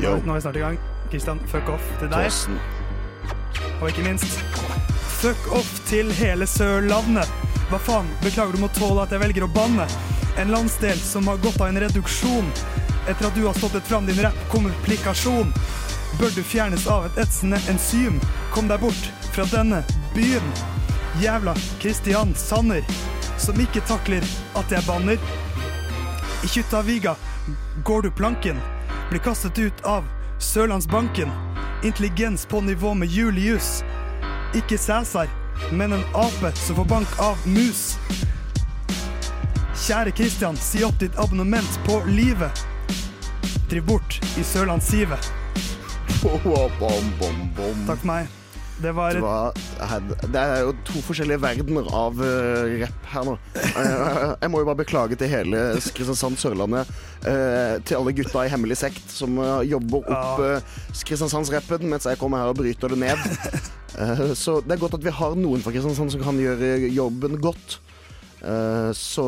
Nå, nå er vi snart i gang. Kristian, fuck off til deg. Tåsen. Og ikke minst fuck off til hele Sørlandet. Hva faen, beklager du må tåle at jeg velger å banne. En landsdel som har gått av en reduksjon etter at du har stoppet fram din rap-komplikasjon. Bør du fjernes av et etsende enzym? Kom deg bort fra denne byen. Jævla Kristian Sanner, som ikke takler at jeg banner. I Kjuttaviga går du planken, blir kastet ut av Sørlandsbanken. Intelligens på nivå med Julius. Ikke Cæsar, men en ape som får bank av mus. Kjære Kristian, si opp ditt abonnement på livet. Driv bort i Sørlandssivet. Takk for meg. Det var Det, var, det er jo to forskjellige verdener av uh, rapp her nå. Uh, jeg må jo bare beklage til hele Kristiansand Sørlandet. uh, til alle gutta i Hemmelig sekt som eh, jobber opp uh, Kristiansandsrappen mens jeg kommer her og bryter det ned. Eh, så det er godt at vi har noen fra Kristiansand som kan gjøre jobben godt. Eh, så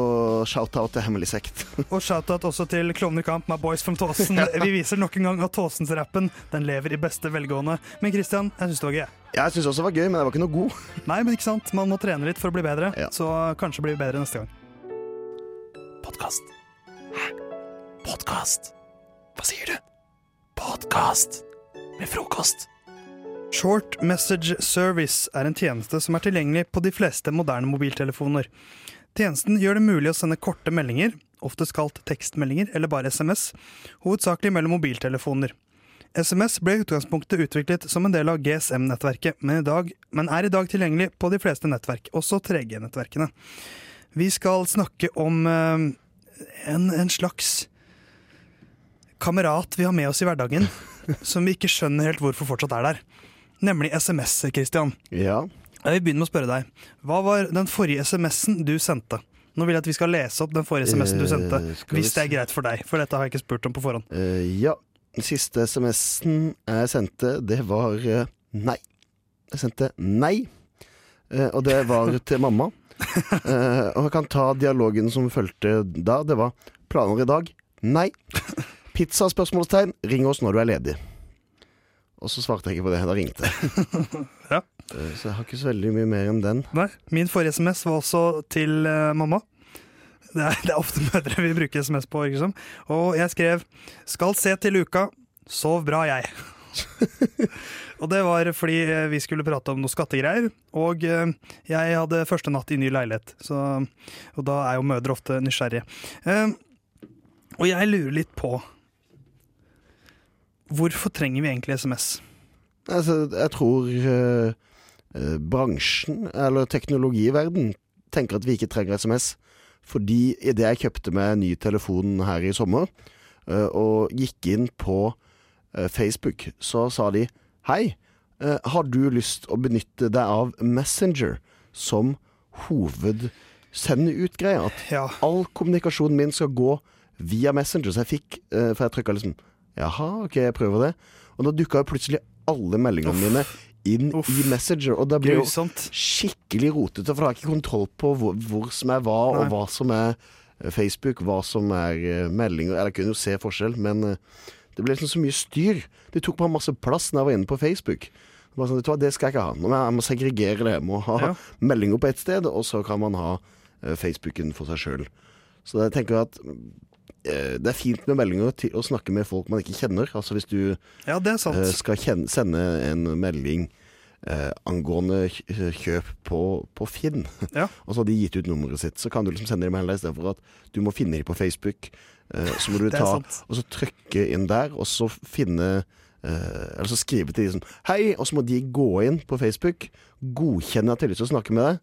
shout-out til Hemmelig sekt. Og shout-out også til Klovnekamp my boys from Tåsen. Vi viser nok en gang at Tåsens-rappen den lever i beste velgående. Men Kristian, jeg syns det var gøy. Jeg syns også det var gøy, men jeg var ikke noe god. Nei, men ikke sant? Man må trene litt for å bli bedre, så kanskje blir vi bedre neste gang. Podkast. Hæ? Podkast? Hva sier du? Podkast med frokost. Short Message Service er en tjeneste som er tilgjengelig på de fleste moderne mobiltelefoner. Tjenesten gjør det mulig å sende korte meldinger, oftest kalt tekstmeldinger eller bare SMS, hovedsakelig mellom mobiltelefoner. SMS ble i utgangspunktet utviklet som en del av GSM-nettverket, men, men er i dag tilgjengelig på de fleste nettverk, også 3G-nettverkene. Vi skal snakke om eh, en, en slags kamerat vi har med oss i hverdagen, som vi ikke skjønner helt hvorfor fortsatt er der. Nemlig SMS, Christian. Ja. Jeg vil begynne med å spørre deg. Hva var den forrige SMS-en du sendte? Nå vil jeg at vi skal lese opp den forrige SMS-en du sendte, uh, hvis det er greit for deg. For dette har jeg ikke spurt om på forhånd. Uh, ja. Den siste SMS-en jeg sendte, det var uh, nei. Jeg sendte nei. Eh, og det var til mamma. Eh, og jeg kan ta dialogen som fulgte da. Det var planer i dag? Nei. Pizza? spørsmålstegn. Ring oss når du er ledig. Og så svarte jeg ikke på det. Da ringte jeg. Ja. Eh, Så jeg har ikke så veldig mye mer enn den. Nei, Min forrige SMS var også til uh, mamma. Det er, det er ofte mødre vi bruker SMS på. Sant? Og jeg skrev 'Skal se til uka. Sov bra, jeg'. og det var fordi eh, vi skulle prate om noe skattegreier. Og jeg hadde første natt i ny leilighet, så, og da er jo mødre ofte nysgjerrige. Eh, og jeg lurer litt på Hvorfor trenger vi egentlig SMS? Altså, jeg tror eh, eh, bransjen, eller teknologiverden, tenker at vi ikke trenger SMS. Fordi idet jeg kjøpte meg ny telefon her i sommer, eh, og gikk inn på eh, Facebook, så sa de Hei, eh, har du lyst å benytte deg av Messenger som hoved At? At all kommunikasjonen min skal gå via Messenger. Så jeg fikk eh, For jeg trykka liksom Jaha, ok, jeg prøver det. Og da dukka plutselig alle meldingene mine inn i Messenger. Og det blir jo skikkelig rotete, for da har jeg ikke kontroll på hvor, hvor som er hva, Nei. og hva som er eh, Facebook, hva som er eh, meldinger. Eller jeg kunne jo se forskjell, men eh, det ble liksom så mye styr. Det tok bare masse plass når jeg var inne på Facebook. Bare sånn, Det skal jeg ikke ha. Nå må jeg, må segregere det. Jeg må ha Ja. meldinger på ett sted, og så kan man ha Facebooken for seg sjøl. Så jeg tenker at det er fint med meldinger til å snakke med folk man ikke kjenner. Altså Hvis du Ja, det sant. eh, skal kjenne, sende en melding eh, angående kjøp på, på Finn, Ja. og så har de gitt ut nummeret sitt, så kan du liksom sende dem mail istedenfor at du må finne dem på Facebook. Eh, så må du ta og så trykke inn der, og så finne eh, Eller så skrive til de som Hei! Og så må de gå inn på Facebook, godkjenne at de har lyst til å snakke med deg,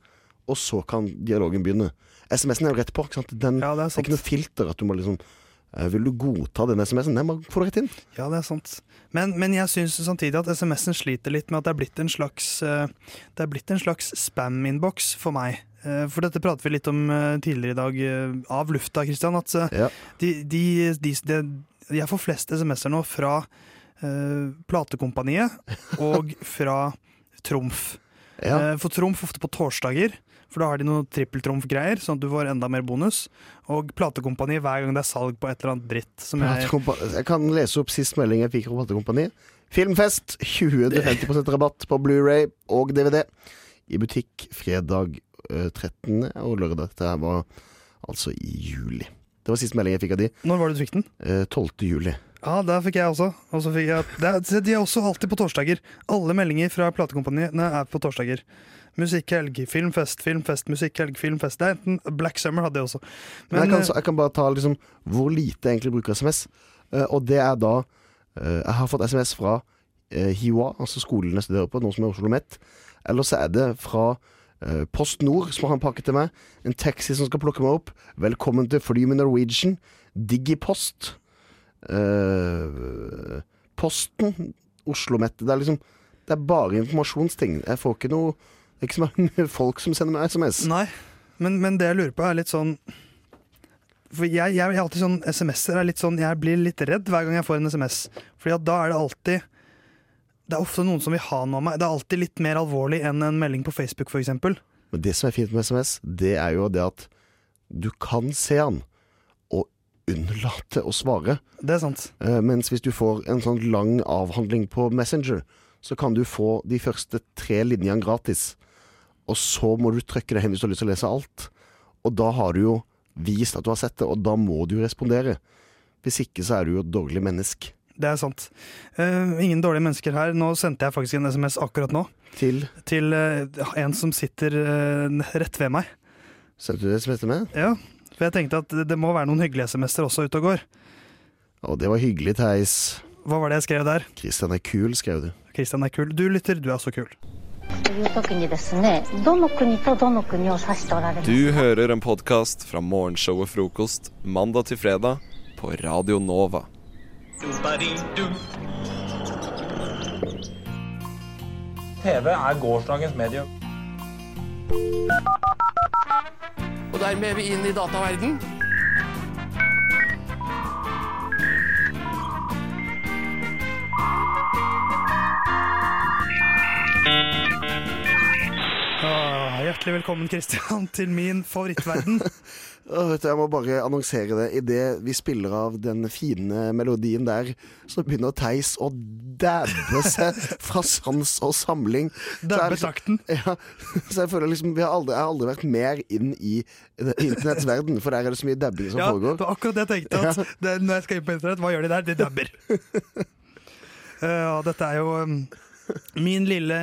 og så kan dialogen begynne. SMS-en er jo rett på. Ikke sant? Den, Ja, det er det er ikke noe filter at du må liksom eh, Vil du godta den SMS-en? Den bare få rett inn. Ja, det er sant. Men, men jeg syns samtidig at SMS-en sliter litt med at det er blitt en slags eh, Det er blitt en slags spam-innboks for meg. Eh, For dette pratet vi litt om tidligere i dag av lufta, Christian. At Ja. de, de, de, de, jeg får flest SMS-er nå fra uh, platekompaniet og fra Trumf. Ja. For Trumf ofte på torsdager, for da har de noe trippeltrumf-greier, sånn at du får enda mer bonus. Og platekompaniet hver gang det er salg på et eller annet dritt. Som jeg, Jeg kan lese opp sist melding jeg fikk fra Platekompaniet. Filmfest. 20-50% rabatt på Blu-ray og DVD. I butikk fredag eh, 13. og lørdag. Det var altså i juli. Det var siste melding jeg fikk av de. Når var det du fikk den? Eh, 12. juli. Ja, der fikk jeg også. Og så fikk jeg, de er også alltid på torsdager. Alle meldinger fra platekompaniene er på torsdager. Musikkhelg, filmfest, filmfest, musikkhelg, filmfest. Det er enten Black Summer hadde jeg også. Men, jeg, eh, kan, jeg kan bare ta liksom hvor lite jeg egentlig bruker SMS. Uh, og det er da uh, Jeg har fått SMS fra uh, HiOA, altså skolen jeg studerer på, noen som er Oslo Met. Eller så er det fra eh, Post Nord, som har en pakke til meg. En taxi som skal plukke meg opp. Velkommen til fly med Norwegian. Digipost. Uh, posten. Oslo Met. Det er liksom Det er bare informasjonsting. Jeg får ikke noe Det er ikke så mange folk som sender meg SMS. Nei, men, men det jeg lurer på er litt sånn For jeg, jeg, jeg alltid sånn SMS-er er litt sånn Jeg blir litt redd hver gang jeg får en SMS. Fordi at da er det alltid Det er ofte noen som vil ha noe av meg. Det er alltid litt mer alvorlig enn en melding på Facebook, f.eks. Men det som er fint med SMS, det er jo det at du kan se han og unnlate å svare. Det er sant. Eh, mens hvis du får en sånn lang avhandling på Messenger, så kan du få de første tre linjene gratis. Og så må du trykke deg hen hvis du har lyst til å lese alt. Og da har du jo vist at du har sett det, og da må du jo respondere. Hvis ikke så er du jo et dårlig menneske. Det er sant. Uh, ingen dårlige mennesker her. Nå sendte jeg faktisk en SMS akkurat nå. Til Til uh, en som sitter uh, rett ved meg. Sendte du det SMS heter meg? Ja, for jeg tenkte at det- det må være noen hyggelige SMS-er også ute og går. Og det var hyggelig, Theis. Hva var det jeg skrev der? Christian er kul, skrev du. Kristian er kul. Du lytter, du er så kul. という時にですねどの国とどの国を指しておられます Du hører en podkast fra morgenshowet Frokost mandag til fredag på Radio Nova. TV er gårsdagens medium. Og dermed er vi inn i dataverden. Ah, hjertelig velkommen, Kristian, til min favorittverden. Jeg må bare annonsere det. Idet vi spiller av den fine melodien der, så begynner Theis å dabbe seg fra sans og samling. Så er Dabbe liksom- takten. Ja, så jeg føler liksom vi har aldri, Jeg har aldri vært mer inn i internetts verden, for der er det så mye dabbing som Ja, foregår. det var akkurat det jeg tenkte. At det, når jeg skal inn på internett, hva gjør de der? De dabber. uh, Ja, dette er jo um, min lille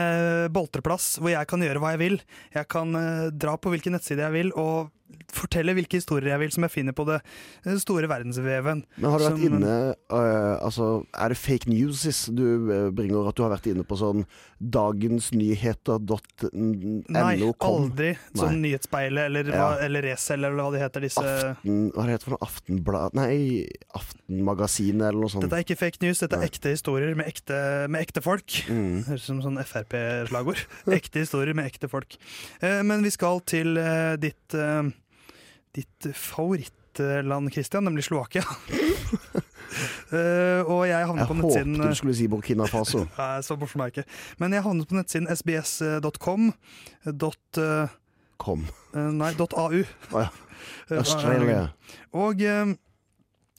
boltreplass hvor jeg kan gjøre hva jeg vil. Jeg kan eh, dra på hvilken nettside jeg vil og fortelle hvilke historier jeg vil som jeg finner på det eh, store verdensveven. Men har du vært Som, inne uh, Altså, er det fake newses du øh, bringer? At du har vært inne på sånn dagensnyheter.no? Nei, aldri. Sånn Nyhetsspeilet eller, Ja. eller Resell eller hva de heter. disse... Aften, hva heter det for noe? Aftenblad Nei, Aftenmagasinet eller noe sånt. Dette er ikke fake news, dette er ekte historier med ekte, med ekte folk. Mm. Høres ut som sånn Frp-slagord. ekte historier med ekte folk. Uh, men vi skal til uh, ditt, eh, ditt favorittland, Christian, nemlig Slovakia. Uh, og jeg havnet Jeg på nettsiden du skulle si Burkina Faso. Nei, så morsom er jeg ikke. Men jeg havnet på nettsiden sbs.com. Dot, uh, Kom. Uh, nei, dot .au. Oh, ja. Eh, Australia. Og eh,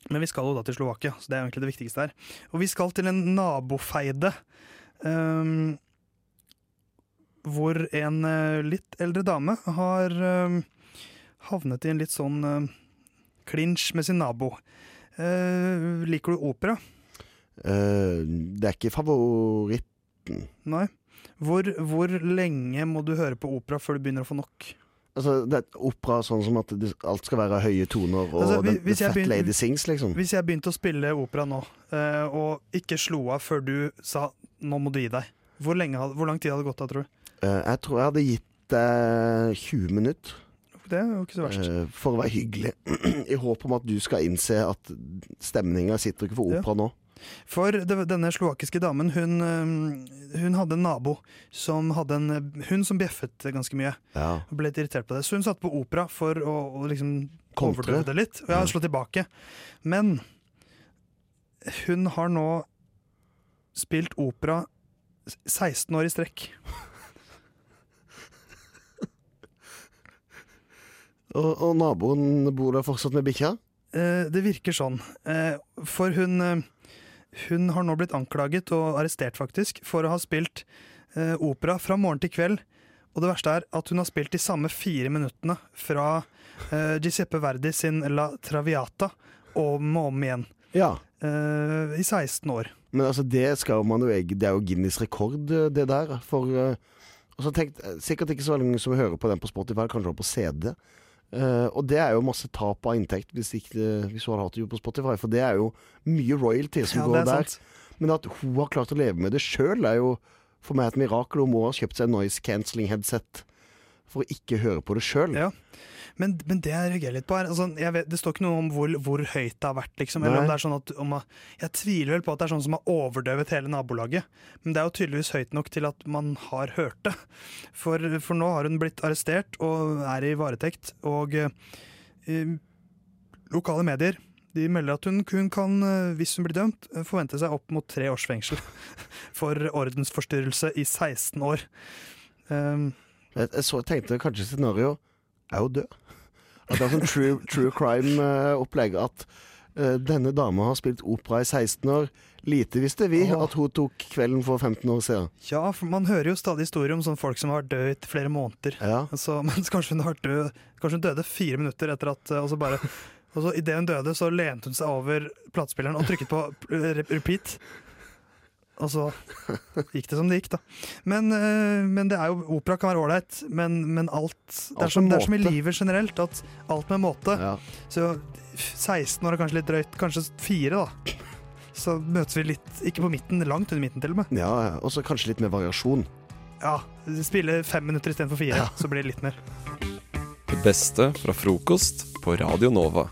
Men vi skal jo da til Slovakia, så det er egentlig det viktigste her. Og vi skal til en nabofeide. Um, hvor en litt eldre dame har ehm, havnet i en litt sånn eh, klinsj med sin nabo. Uh, liker du opera? Uh, det er ikke favoritten. Nei. Hvor, hvor lenge må du høre på opera før du begynner å få nok? Altså, det er opera sånn som at det, alt skal være høye toner, og Altså, hvis- the fat begyn- lady sings, liksom. Hvis jeg begynte å spille opera nå, uh, og ikke slo av før du sa 'nå må du gi deg', hvor, lenge, hvor lang tid hadde det gått da, tror du? Jeg tror jeg hadde gitt deg 20 minutter. Det er jo ikke så verst. eh, for å være hyggelig. I håp om at du skal innse at stemninga sitter ikke for Ja. opera nå. For denne slovakiske damen, hun, eh, hun hadde en nabo som hadde en hund som bjeffet ganske mye. Ja. Og ble litt irritert på det. Så hun satte på opera for å, å liksom overdøve det litt. Og ja, slå tilbake. Men hun har nå spilt opera 16 år i strekk. Og, og naboen bor der fortsatt med bikkja? Eh, det virker sånn. Eh, for hun, eh, hun har nå blitt anklaget og arrestert, faktisk, for å ha spilt eh, opera fra morgen til kveld. Og det verste er at hun har spilt de samme fire minuttene fra Giuseppe Verdi sin La Traviata om og om igjen. Ja. I 16 år. Men altså, det skal man jo Det er jo Guinness rekord, det der. For og så tenkt, Sikkert ikke så mange som hører på den på Spotify, kanskje på CD. Eh, og det er jo masse tap av inntekt hvis, ikke, hvis hun har hatt det på Spotify, for det er jo mye royalty som Ja, går er der. Men at hun har klart å leve med det sjøl, er jo for meg et mirakel. Hun må ha kjøpt seg noise cancelling headset for å ikke høre på det sjøl. Ja. Men, men det jeg reagerer litt på, er altså, vet, Det står ikke noe om hvor, hvor høyt det har vært. Liksom, eller Nei. om det er sånn at om, Jeg tviler vel på at det er sånn som har overdøvet hele nabolaget. Men det er jo tydeligvis høyt nok til at man har hørt det. For, for nå har hun blitt arrestert og er i varetekt. Og eh, lokale medier de melder at hun, hun kan, eh, hvis hun blir dømt, eh, forvente seg opp mot tre års fengsel for ordensforstyrrelse i 16 år. Um, Jeg, jeg så, tenkte kanskje scenario er jo død. At det er sånn true, true crime-opplegg. At uh, denne dama har spilt opera i 16 år. Lite visste vi Åh. at hun tok kvelden for 15 år siden. Ja, for man hører jo stadig historier om sånn folk som har dødd død i flere måneder. Så, mens kanskje hun, har død, kanskje hun døde fire minutter etter at Og så bare Og så idet hun døde, så lente hun seg over platespilleren og trykket på repeat. Og så gikk det som det gikk, da. Men, eh, men det er jo opera kan være ålreit, men, men alt det er, som, det er som i livet generelt, at alt med måte. Så 16 år er kanskje litt drøyt. Kanskje fire, da. Så møtes vi litt, ikke på midten, langt under midten til og med. Ja, ja. Og så kanskje litt mer variasjon. Ja, spille fem minutter istedenfor fire, så blir det litt mer. Det beste fra frokost på Radio Nova.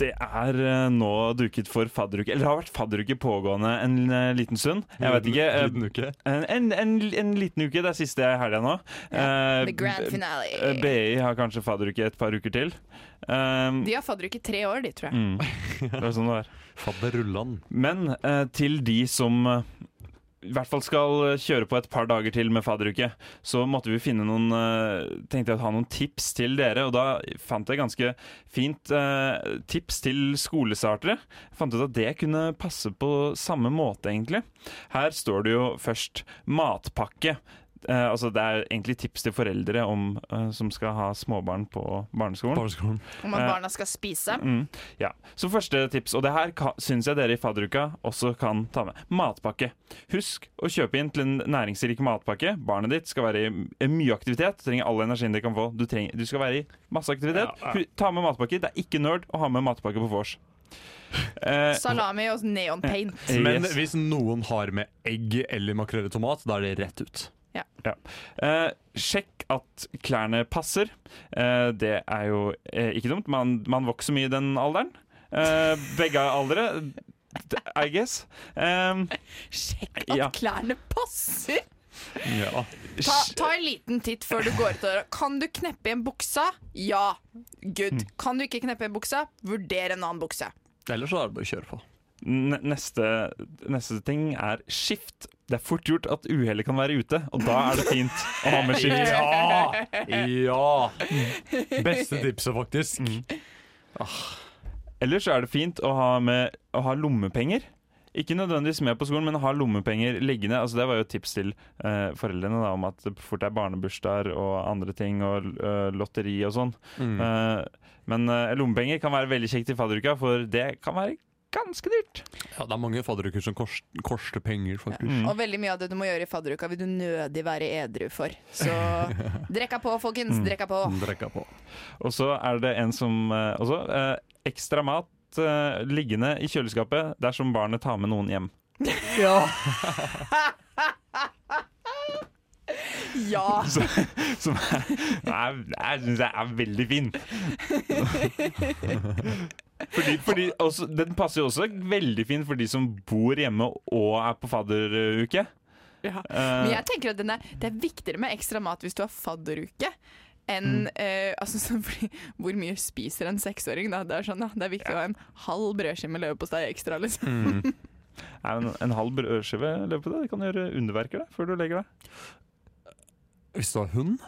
Det er eh, nå duket for fadderuke. Eller det har vært fadderuke pågående en eh, liten stund. Jeg vet ikke. eh, Liten uke? En, en, en, en liten uke. Det er siste helga nå. Yeah, the grand finale. eh, BI har kanskje fadderuke et par uker til. Um, De har fadderuke i tre år, de, tror jeg. Mm. Det er sånn det er. Fadderullan. Men til de som i hvert fall skal kjøre på et par dager til med fadderuke, så måtte vi finne noen eh, Tenkte jeg å ha noen tips til dere, og da fant jeg ganske fint eh, tips til skolestartere. Jeg fant ut at det kunne passe på samme måte, egentlig. Her står det jo først matpakke. Eh, altså Det er egentlig tips til foreldre om, eh, som skal ha småbarn på barneskolen. Om at Eh, barna skal spise. Mm, ja. Så første tips, og det her syns jeg dere i fadderuka også kan ta med. Matpakke. Husk å kjøpe inn til en næringsrik matpakke. Barnet ditt skal være i mye aktivitet. Trenger all energien det kan få. Du, trenger, du skal være i masse aktivitet. Ja, ja. Ta med matpakke. Det er ikke nerd å ha med matpakke på vors. Eh, Salami og neon paint. Men Yes. hvis noen har med egg eller makrell i tomat, da er det rett ut. Ja. Ja. Eh, sjekk at klærne passer. Eh, det er jo eh, ikke dumt. Man, man vokser mye i den alderen. Eh, begge aldre, I guess. Um, Sjekk at klærne passer! Ja. Ta, ta en liten titt før du går ut. Kan du kneppe igjen buksa? Ja. Good. Mm. Kan du ikke kneppe igjen buksa? Vurder en annen bukse. Ellers så er det bare å kjøre på. N- Neste, neste ting er skift. Det er fort gjort at uhellet kan være ute, og da er det fint å ha med skilt. Ja! Ja! Beste tipset, faktisk. Ellers så er det fint å ha, med, å ha lommepenger. ikke nødvendigvis med på skolen, men ha lommepenger liggende. Altså, det var jo et tips til uh, foreldrene da, om at det fort er barnebursdager og andre ting, og uh, lotteri og sånn. Mm. Uh, men lommepenger kan være veldig kjekt i fadderuka, for det kan være ganske dyrt. Ja, det er mange fadderuker som kost, koster penger, faktisk. Mm. Og veldig mye av det du må gjøre i fadderuka, vil du nødig være edru for. Så drekka på, folkens. Mm. Drekka på. Drekka på. Og så er det en som eh, også eh, Ekstra mat eh, liggende i kjøleskapet dersom barnet tar med noen hjem. Ja. Ja. Så, som er, er, er, synes jeg er veldig fin. Fordi, fordi også, Den passer jo også veldig fint for de som bor hjemme og er på fadderuke. Ja. Eh, Men jeg tenker at den er, det er viktigere med ekstra mat hvis du har fadderuke. Enn Mm. eh, altså, fordi, Hvor mye spiser en seksåring? Da? Det er sånn, da. det er viktig å ha en halv brødskive med leverpostei ekstra. Liksom. Mm. En, en halv brødskive leverpostei det kan gjøre underverker da, før du legger deg. Hvis du har hund?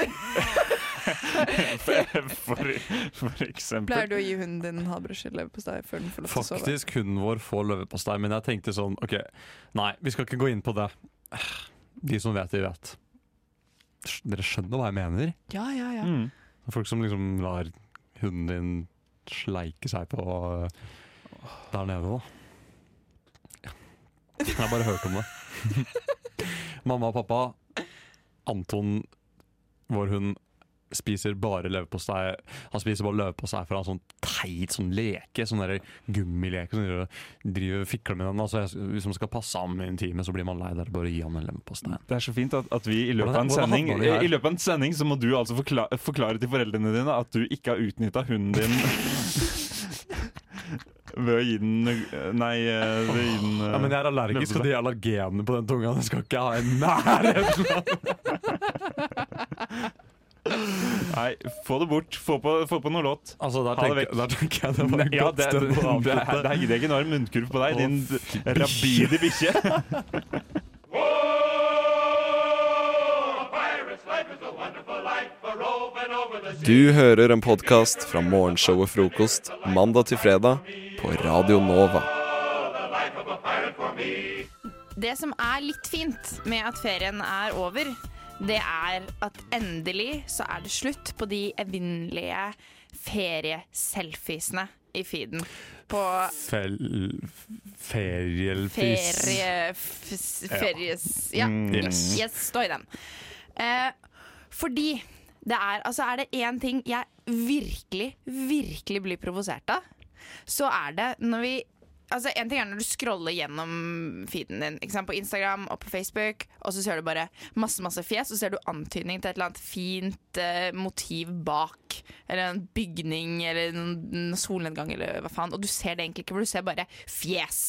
for, for, for eksempel. Pleier du å gi hunden din en halv brødskive leverpostei før den får lov til å sove? Faktisk, hunden vår får leverpostei, men jeg tenkte sånn OK, nei, vi skal ikke gå inn på det. De som vet, de vet. Dere skjønner hva jeg mener? Ja, ja, ja. Mm. Folk som liksom lar hunden din sleike seg på øh, der nede, da. Ja. Jeg har bare hørt om det. Mamma og pappa, Anton, vår hund, spiser bare leverpostei. Han spiser bare leverpostei fra en sånn teit sånn leke, sånn der gummileke. Som driver, driver fikler med den. Altså, jeg, hvis man skal passe ham i en time, så blir man lei der. Bare gi ham en leverpostei. Det er så fint at, at vi i løpet, Hvordan- sending, i løpet av en sending så må du altså forklare, forklare til foreldrene dine at du ikke har utnytta hunden din ved å gi den Nei, ved å gi den Ja, men jeg er allergisk, og de allergenene på den tunga den skal ikke ha i nærheten Nei, få det bort. Få på, få på noe låt. Altså, der Ha det tenker- vekk. der tenker jeg det var et ja, godt det, sted å det, avslutte. er- der gidder jeg ikke enorm munnkurv på deg, din rabide bikkje. Du hører en podkast fra morgenshowet Frokost mandag til fredag på Radio Nova. Det som er litt fint med at ferien er over, det er at endelig så er det slutt på de evinnelige ferieselfiesene i feeden. På Fel... Ferielfis. ferie... Feries... Ja, Mm, yes. yes, stå i den. Eh, fordi det er Altså, er det én ting jeg virkelig, virkelig blir provosert av, så er det når vi Altså, En ting er når du scroller gjennom feeden din på Instagram og på Facebook, og så ser du bare masse masse fjes, og så ser du antydning til et eller annet fint eh, motiv bak. Eller en bygning eller en solnedgang eller hva faen. Og du ser det egentlig ikke, for du ser bare fjes.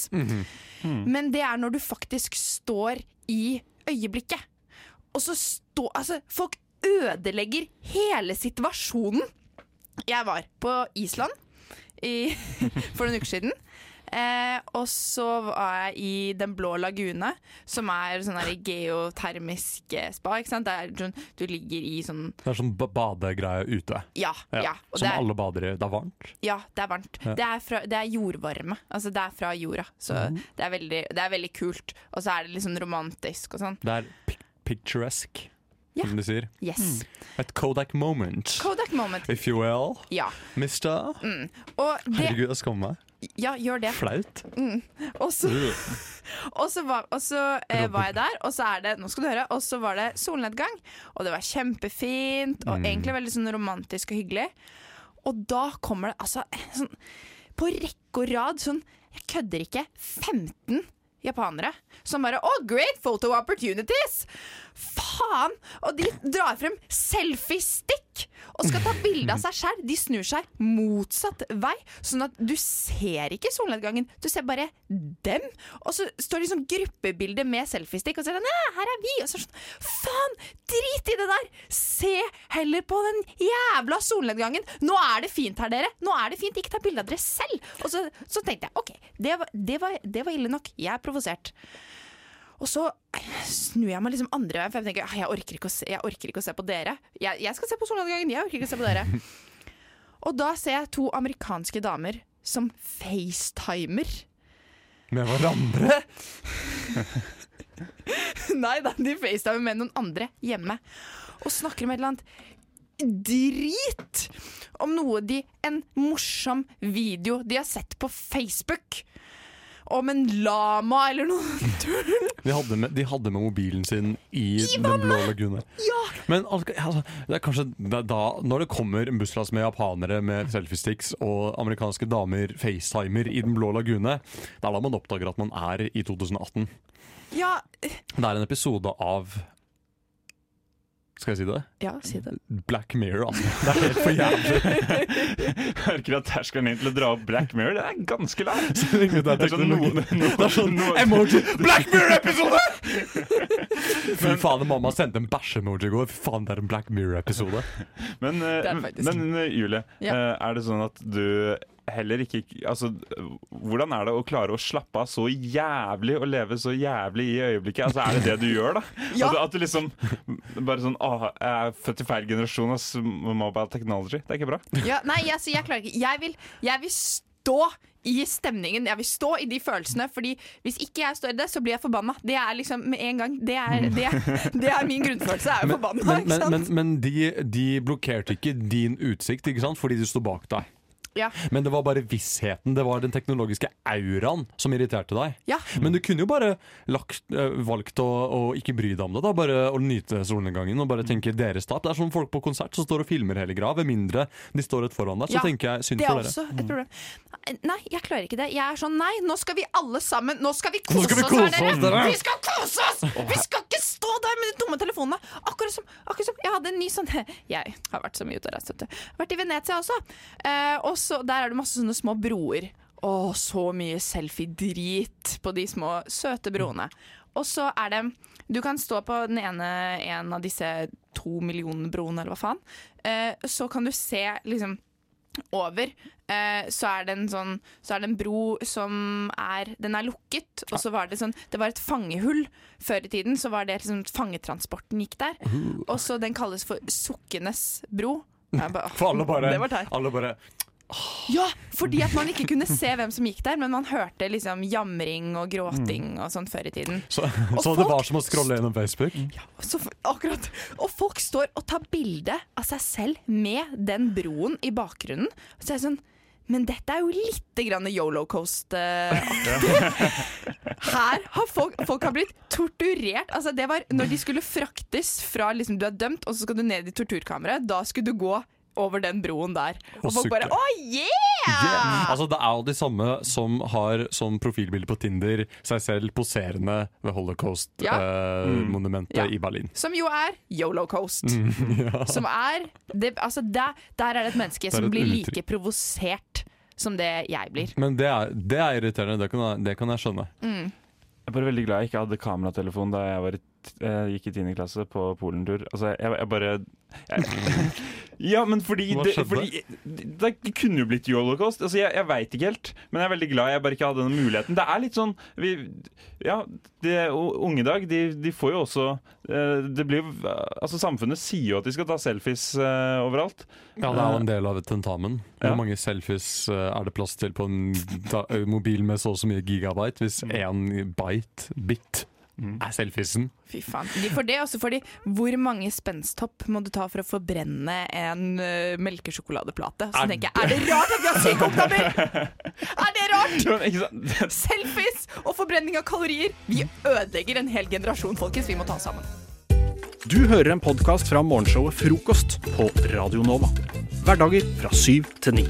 Men det er når du faktisk står i øyeblikket. Og så står Altså, folk ødelegger hele situasjonen. Jeg var på Island i, for noen uker siden. Eh, og så var jeg i Den blå lagune, som er sånn geotermisk eh, spa. Ikke sant? Der du ligger i sånn Det er sånn ba- badegreie ute. Ja. ja. Og Som er, alle bader i. Det er varmt. ja, det er varmt. Ja. Det, er fra, det er jordvarme. Altså det er fra jorda. Så mm. det, er veldig, det er veldig kult. Og så er det litt sånn romantisk og sånn. Det er pic picturesque, Ja. som de sier. Yes. Et Kodak moment. Kodak moment. If you will. Ja. Mister. Mm. Det Herregud, jeg skammer meg. Ja, gjør det. Flaut. Mm. Og så, og så, var, og så eh, var jeg der, og så er det Nå skal du høre. Og så var det solnedgang, og det var kjempefint, og Mm. egentlig veldig sånn romantisk og hyggelig. Og da kommer det altså sånn På rekke og rad sånn Jeg kødder ikke. 15 japanere som bare Oh, great photo opportunities! Faen! Og de drar frem selfiestick og skal ta bilde av seg sjøl. De snur seg motsatt vei, sånn at du ser ikke solnedgangen. Du ser bare dem. Og så står det sånn gruppebilde med selfiestick, og så er det sånn, «Næ, her er vi. Og så er det sånn Faen! Drit i det der! Se heller på den jævla solnedgangen. Nå er det fint her, dere. Nå er det fint. Ikke ta bilde av dere selv. Og så, så tenkte jeg OK, det var, det, var, det var ille nok. Jeg er provosert. Og så snur jeg meg liksom andre veien, for jeg tenker «Ah, jeg orker ikke å se, jeg orker ikke å se på dere. Jeg, jeg skal se på solnedgangen, jeg orker ikke å se på dere. Og da ser jeg to amerikanske damer som facetimer. Med hverandre? Nei da, de facetimer med noen andre hjemme. Og snakker om et eller annet drit om noe de En morsom video de har sett på Facebook. Om en lama eller noe tull. De hadde, med, de hadde med mobilen sin i, Den blå lagune. Men al- altså, det er kanskje det er da, når det kommer en busslass med japanere med selfiesticks og amerikanske damer facetimer i Den blå lagune, det er da man oppdager at man er i 2018. Ja, Det er en episode av Skal jeg si det? ja si det. Black Mirror, altså. Det er helt for jævlig. Jeg merker at terskelen min til å dra opp Black Mirror Det er ganske lav. Det er Det er sånn noen- noen- Det er sånn emoji Black Mirror-episode! Fy faen, mamma sendte en bæsj-emoji i går. Fy faen, det er en Black Mirror-episode. Men, eh, men eh, Julie, Ja. eh, er det sånn at du heller ikke Altså, hvordan er det å klare å slappe av så jævlig og leve så jævlig i øyeblikket? Altså, Er det det du gjør, da? Ja. At, du- at du liksom Bare sånn Å, jeg er født i feil generasjon ass. mobile technology. Det er ikke bra. Ja, nei, jeg, så jeg klarer ikke. Jeg vil, jeg vil stå i stemningen. Jeg vil stå i de følelsene. Fordi hvis ikke jeg står i det, så blir jeg forbanna. Det er liksom med en gang. Det er, det er, det er min grunnfølelse. Jeg er jo forbanna. Men, men, men, men de, de blokkerte ikke din utsikt, ikke sant? fordi de sto bak deg. Ja. Men det var bare vissheten, det var den teknologiske auraen som irriterte deg. Ja. Men du kunne jo bare lagt, eh, valgt å, å ikke bry deg om det, da, bare å nyte solnedgangen og bare tenke deres tap. Det er som folk på konsert som står og filmer hele greia. Ved mindre de står rett foran deg, så Ja, tenker jeg synd for dere. det er også et problem. Nei, jeg klarer ikke det. Jeg er sånn, nei, nå skal vi alle sammen Nå skal vi kose skal vi oss kose her, oss, dere. Vi skal kose oss! Vi skal ikke stå der med de dumme telefonene. Akkurat som, akkurat som Jeg hadde en ny sånn Jeg har vært så mye ute og reist, vet du. Vært i Venezia også. Eh, og så Der er det masse sånne små broer. Å, så mye selfie-drit på de små, søte broene. Og så er det Du kan stå på den ene en av disse to millioner broene, eller hva faen. Eh, så kan du se liksom over, eh, så er sånn Så er det en bro som er Den er lukket, og så var det sånn Det var et fangehull før i tiden, så var det liksom fangetransporten gikk der. Og så den kalles for Sukkenes bro. Bare, For alle bare, Det var alle bare Ja, fordi at man ikke kunne se hvem som gikk der, men man hørte liksom jamring og gråting og sånn før i tiden. Så, Og så det var som å scrolle gjennom Facebook? Så, akkurat. Og folk står og tar bilde av seg selv med den broen i bakgrunnen. Så er det sånn Men dette er jo lite grann Yolo Coast-aktig. Her har folk, folk har blitt torturert. Altså det var Når de skulle fraktes fra liksom, du er dømt, og så skal du ned i torturkammeret, da skulle du gå over den broen der. Og, Og folk bare Å, oh, yeah! Altså, det er jo de samme som har som profilbilde på Tinder seg selv poserende ved Holocaust-monumentet Ja. i Berlin. Som jo er Yolocoast. Mm, ja. Som er det, altså der, der er det et menneske Det som et blir uttrykk. like provosert som det jeg blir. Men det er, det er irriterende, det kan, jeg, det kan jeg skjønne. Mm. Jeg er bare veldig glad jeg ikke hadde kameratelefon da jeg var i, t- eh, gikk i 10. klasse på Polentur. Altså, jeg, jeg bare jeg, Ja, men fordi det, fordi det, kunne jo blitt holocaust. Altså, jeg, jeg veit ikke helt, men jeg er veldig glad jeg bare ikke hadde den muligheten. Det er litt sånn vi, Ja, det, unge i dag, de, de får jo også eh, Det blir jo Altså, samfunnet sier jo at de skal ta selfies uh, overalt. Ja, Det er jo en del av et tentamen. Ja. Hvor mange selfies er det plass til på en da, mobil med så og så mye gigabyte? Hvis én byte, bit, er selfiesen. Fy faen. De får det, også fordi Hvor mange spensthopp må du ta for å forbrenne en uh, melkesjokoladeplate? Så Er tenker jeg, er det rart at vi har syke ungdommer?! Er det rart?! Selfies og forbrenning av kalorier! Vi ødelegger en hel generasjon, folkens. Vi må ta oss sammen. Du hører en podkast fra morgenshowet Frokost på Radio Nova. Hverdager fra syv til ni.